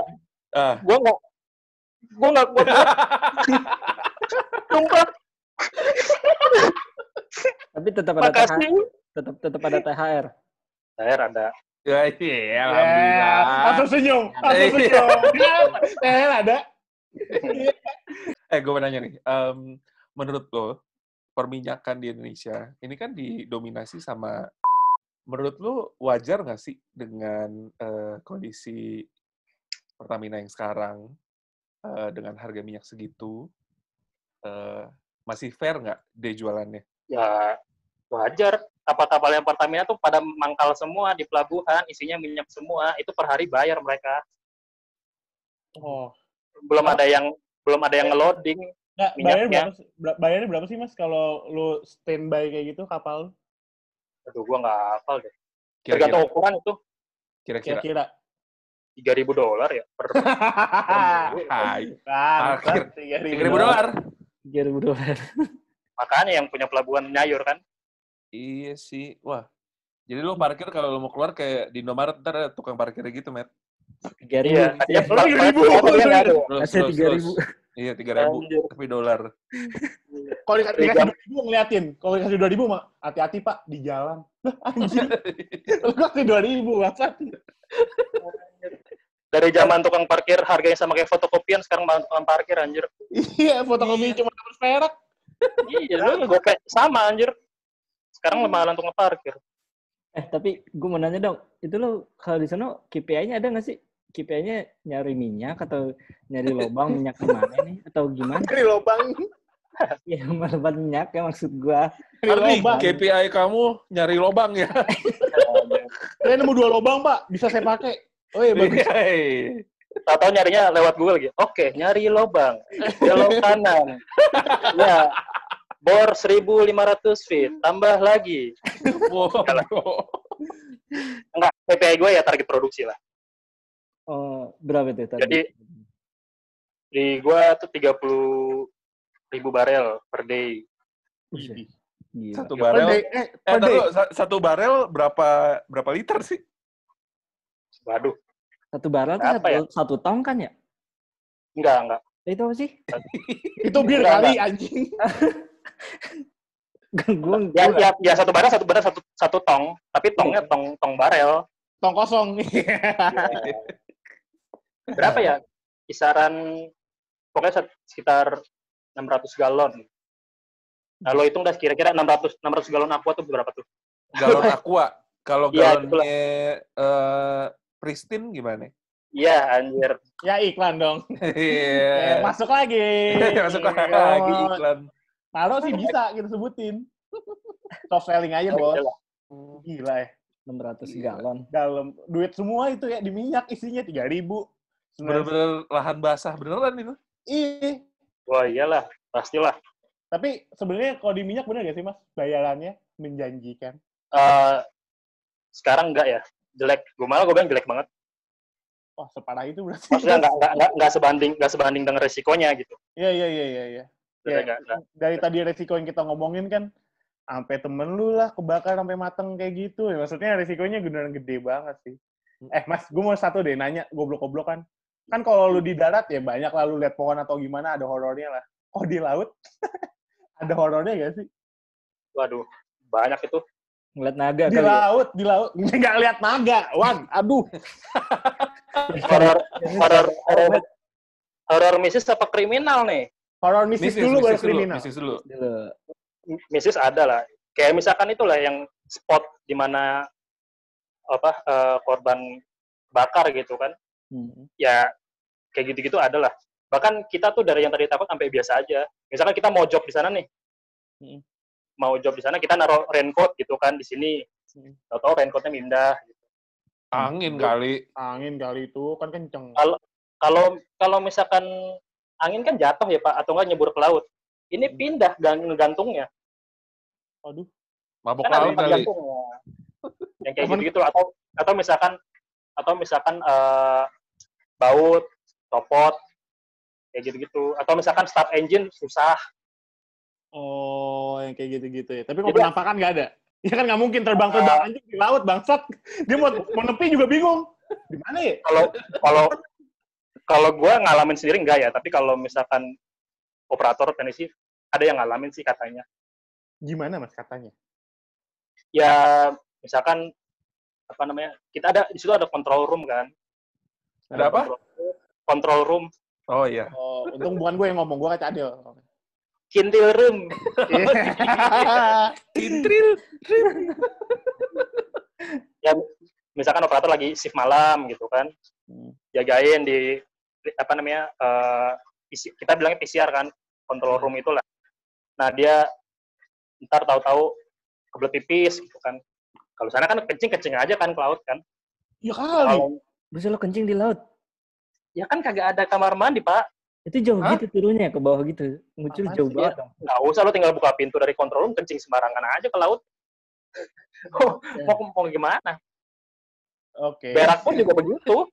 Ah. gua enggak gua enggak gua sumpah Tapi tetap ada THR, makasih. tetap tetap ada THR. Saya ada Ya, iya, Ya, alhamdulillah. langsung senyum, langsung Iya. senyum. Ya, eh, ada. [laughs] Eh, gue mau nanya nih. em, menurut lo, perminyakan di Indonesia, ini kan didominasi sama... Menurut lo, wajar nggak sih dengan eh, kondisi Pertamina yang sekarang, eh, dengan harga minyak segitu, eh, masih fair nggak dia jualannya? ya wajar kapal-kapal yang Pertamina tuh pada mangkal semua di pelabuhan isinya minyak semua itu per hari bayar mereka Oh, belum ada yang belum ada yang ngeloading Nggak, Minyaknya. bayarnya berapa, bayarnya berapa sih mas kalau lu standby kayak gitu kapal? aduh gua nggak hafal deh tergantung Kira-kira. ukuran itu Kira-kira. Kira-kira. tiga ribu dolar ya per [laughs] Hai. Parkir. Tiga ribu dolar. 3000 dolar. makanya yang punya pelabuhan nyayur kan Iya sih. Wah. Jadi lo parkir kalau lo mau keluar kayak di Indomaret ntar ada tukang parkirnya gitu, Matt. 3000. iya Iya. 3.000. Pelabuhan nggak ada. Terus, Kasih terus, 3000. terus. Iya, tiga ribu. Tapi dolar. [laughs] Kalau dikasih dua ribu ngeliatin. Kalau dikasih dua ribu mah hati-hati pak di jalan. Lah, Anjir. [laughs] Lu kasih dua ribu apa? [laughs] dari zaman tukang parkir harganya sama kayak fotokopian sekarang malah tukang parkir anjir Iya, fotokopi cuma harus perak. iya lu gope sama anjir sekarang malah tukang parkir Eh, tapi gue mau nanya dong, itu lo kalau di sana KPI-nya ada nggak sih? KPI-nya nyari minyak atau nyari lubang minyak ke mana nih? Atau gimana? Dari lubang. Ya, melebat minyak ya maksud gua. Dari Ardi, lubang. KPI kamu nyari lobang ya? [laughs] Saya nemu dua lubang pak, bisa saya pakai. Oh iya bagus. Hei. Tahu-tahu nyarinya lewat Google gitu. Oke, nyari lubang. Belok kanan. Ya. Bor 1500 feet, tambah lagi. [laughs] Wow. Enggak, PPI gue ya target produksi lah. Oh, berapa itu tadi? Jadi, Di gue tuh 30 ribu barel per day. Gila. Satu Per barel. day, eh, Eh, per satu barel berapa berapa liter sih? Waduh, Satu barrel tuh satu, ya? satu tong kan ya? Enggak, enggak. Itu apa sih? [laughs] Itu bir kali anjing. [laughs] gue Ya, ya, ya satu barel satu barel satu satu tong, tapi tongnya tong tong barel. Tong kosong. [laughs] Berapa ya? Kisaran pokoknya sekitar 600 galon. Nah, lo hitung dah kira-kira 600 600 galon aqua tuh berapa tuh? Galon aqua. Kalau Iya, galonnya eh, pristine gimana? Iya, anjir. ya iklan dong. [laughs] Eh, Iya. masuk lagi. [laughs] Masuk lagi iklan. Taruh sih bisa kita sebutin. Soft selling aja, Bos. Iya lah. Gila ya. 600 Iya. galon. Dalam duit semua itu ya di minyak isinya 3000. Bener-bener lahan basah beneran itu. Ih, Wah, iyalah, pastilah. tapi sebenarnya kalau di minyak bener gak sih, Mas? Bayarannya menjanjikan. Eh sekarang enggak ya? Jelek. Gue malah gue bilang jelek banget. Wah, separah itu berarti. Maksudnya [laughs] enggak enggak enggak, enggak sebanding enggak sebanding dengan resikonya gitu. Iya, iya, iya, iya, iya. Ya, enggak, enggak. dari tadi resiko yang kita ngomongin kan sampai temen lu lah kebakar sampai mateng kayak gitu. Ya, maksudnya resikonya beneran gede banget sih. Eh, Mas, gue mau satu deh nanya, goblok-goblok kan. Kan kalau lu di darat ya banyak lah lu lihat pohon atau gimana ada horornya lah. Oh, di laut [laughs] ada horornya gak sih? Waduh, banyak itu. Ngeliat naga Di kali ya. laut, di laut. [laughs] Nggak lihat naga, Wan. Aduh. Horor horor horor horor misis apa kriminal nih? Horor mistis dulu baru misis kriminal. misis dulu. Misis ada lah. Kayak misalkan itulah yang spot di mana apa eh, korban bakar gitu kan. Hmm. Ya kayak gitu-gitu ada lah. Bahkan kita tuh dari yang tadi takut sampai biasa aja. Misalkan kita mau job di sana nih. Hmm. Mau job di sana kita naruh raincoat gitu kan di sini. Hmm. Tahu-tahu raincoatnya pindah. Angin kali. Angin kali itu kan kenceng. Kalau kalau misalkan angin kan jatuh ya Pak atau enggak nyebur ke laut. Ini pindah gan- ngegantungnya. Aduh. Mabok kan laut kali. gantungnya. Yang kayak Cuman- gitu-gitu atau atau misalkan atau misalkan eh, baut, copot kayak gitu-gitu atau misalkan start engine susah. Oh, yang kayak gitu-gitu ya. Tapi kalau Jadi- penampakan nggak ada. Ya kan nggak mungkin terbang-terbang anjing di laut, bangsat. Dia mau, mau nepi juga bingung. Di mana ya? Kalau kalau kalau gue ngalamin sendiri enggak ya, tapi kalau misalkan operator teknisi ada yang ngalamin sih katanya. Gimana mas katanya? Ya misalkan apa namanya? Kita ada di situ ada control room kan. Ada apa? Control, control room, Oh iya. Oh, untung bukan gue yang ngomong, gue kaca adil. kintil room. [laughs] Intril. Ya misalkan operator lagi shift malam gitu kan. Hmm. Jagain di- apa namanya? eh, PC kita bilangnya PCR kan, control room itulah. Nah, dia ntar tahu-tahu kebelet pipis gitu kan. Kalau sana kan kencing-kencing aja kan ke laut kan. Ya kali. Kalau Bisa lo kencing di laut. ya kan kagak ada kamar mandi, Pak. Itu jauh Hah? gitu turunnya ke bawah gitu. Ngucur Apaan jauh sih? banget. Nggak usah lo tinggal buka pintu dari control room, kencing sembarangan aja ke laut. [laughs] Oh, mau, mau gimana? Oke. Berak pun juga begitu.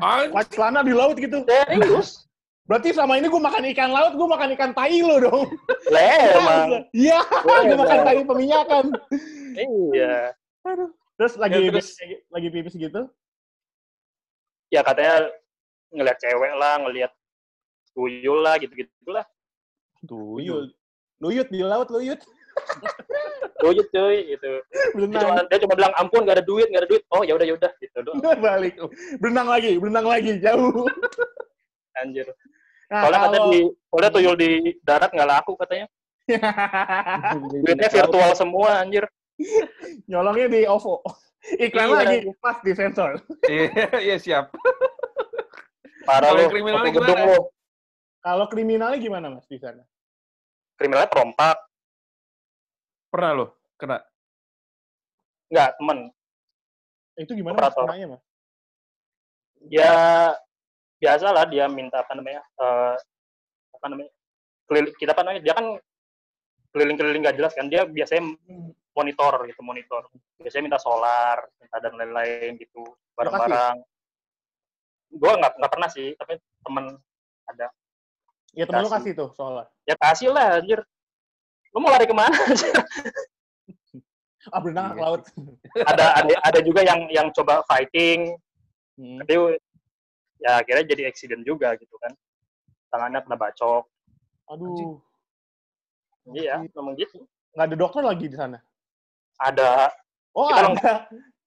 Pas celana di laut gitu. Serius. [laughs] Berarti selama ini gue makan ikan laut, gue makan ikan tai lo dong. Lah, [laughs] emang. Iya, gue Iya, makan tai peminyakan. Iya. Terus lagi Ya, terus- lagi pipis gitu. Ya katanya ngelihat cewek lah, ngelihat tuyul lah, gitu-gitu lah. Tuyul. Luyut di laut, luyut. [laughs] Tuyul cuy, gitu. Dia cuma, Berenang. dia cuma bilang, ampun, gak ada duit, gak ada duit. Oh, ya udah ya udah gitu doang. Balik. Berenang lagi, berenang lagi, jauh. Anjir. Nah, Soalnya katanya kalau- di, soalnya tuyul di darat nggak laku katanya. [laughs] Duitnya virtual semua, anjir. Nyolongnya di OVO. Iklan Iya. lagi, pas di sensor. Iya, iya siap. Parah yang kriminalnya gedung gimana? lu. Kalau kriminalnya gimana mas di sana? Kriminalnya perompak. Pernah lo kena? Nggak, temen. Itu gimana mas kenanya mas? Ya, biasalah dia minta apa namanya, eh, apa namanya, keliling, kita apa namanya, dia kan keliling-keliling nggak jelas kan, dia biasanya monitor gitu, monitor. Biasanya minta solar, minta dan lain-lain gitu, barang-barang. Gue nggak nggak pernah sih, tapi temen ada. Ya temen lu Kasih. kasih tuh soalnya. Ya kasih lah, anjir. Lu mau lari ke mana? [laughs] Ah berenang ke Iya laut. [laughs] ada, ada ada juga yang yang coba fighting, Hmm. tapi ya akhirnya jadi accident juga gitu kan. tangannya kena bacok. Aduh, Iya, memang gitu. nggak ada dokter lagi di sana. Ada Oh, Kita ada.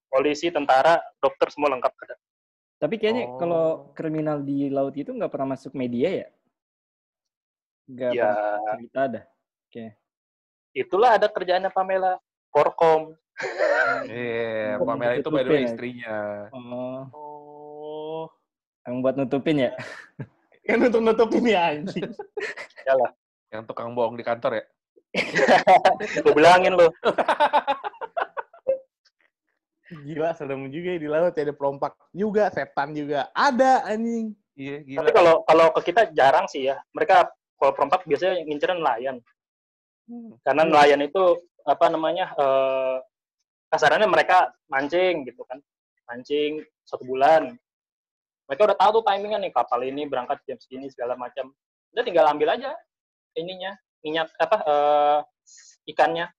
polisi, tentara, dokter semua lengkap ada. Tapi kayaknya Oh. kalau kriminal di laut itu nggak pernah masuk media ya? Nggak Ya, pernah cerita ada. Itulah ada kerjaannya Pamela. Korkom. Iya, Oh, Pamela itu by the way ya. istrinya. Oh, Oh, yang buat nutupin ya? [laughs] yang nutup nutupin ya anjing. Yalah. Yang tukang bohong di kantor ya. [laughs] Gue bilangin lo. [laughs] Gila, serem juga ya di laut ya ada perompak juga, setan juga ada anjing. Iya, Tapi gila. kalau kalau ke kita jarang sih ya. Mereka kalau perompak biasanya ngincerin nelayan. Karena nelayan itu apa namanya eh, kasarannya mereka mancing gitu kan, mancing satu bulan. Mereka udah tahu tuh timingnya nih kapal ini berangkat jam segini segala macam. Udah tinggal ambil aja ininya minyak apa eh, ikannya.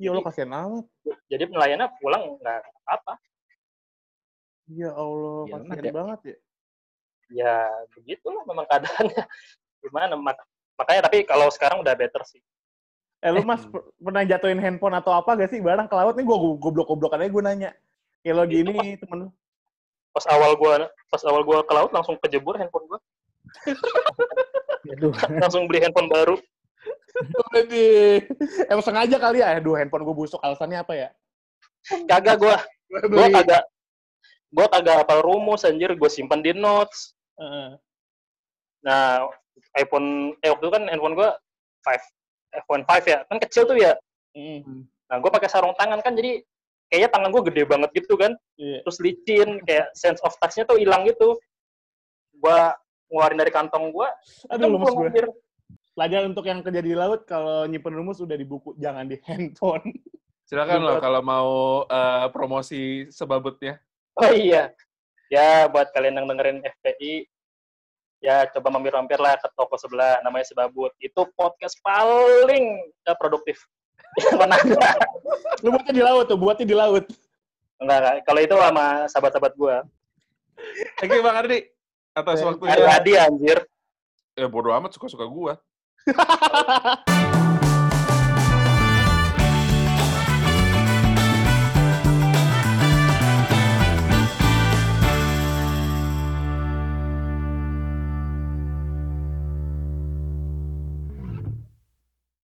Ya Allah kasihan amat. Jadi nelayannya pulang nggak apa. Ya Allah, Iya, kasihan ya. banget ya. Ya begitulah memang keadaannya. Gimana? Mak- makanya tapi kalau sekarang udah better sih. Eh lu mas per- pernah jatuhin handphone atau apa gak sih barang ke laut nih gua goblok-goblokan aja gue nanya. Ya lo gini temen lu. Pas awal gua pas awal gua ke laut langsung kejebur handphone gua. Aduh. [laughs] langsung beli handphone baru. Waduh. Emang sengaja kali ya, aduh handphone gue busuk, alasannya apa ya? Kagak gua gua Beli. kagak gua kagak hafal rumus anjir gua simpan di notes. Heeh. Nah, iPhone eh waktu itu kan handphone gua 5 iPhone 5 ya. Kan kecil tuh ya. Mm. Nah, gua pakai sarung tangan kan jadi kayaknya tangan gua gede banget gitu kan. Iya. Terus licin kayak sense of touch-nya tuh hilang gitu. Gua ngeluarin dari kantong gua, Aduh gua gue. Pelajaran untuk yang kerja di laut, kalau nyimpen rumus udah di buku, jangan di handphone. [laughs] Silakan loh kalau mau eh, promosi sebabutnya. Oh iya. Ya, buat kalian yang dengerin FPI, ya coba mampir-mampir lah ke toko sebelah, namanya Sebabut. Itu podcast paling produktif. [laughs] Yang ada. Lu buatnya di laut tuh, buatnya di laut. Enggak, enggak. Kalau itu sama sahabat-sahabat gua. Thank you Bang Ardi atas waktunya. Hari hadi anjir. Ya bodo amat suka-suka gua. [laughs]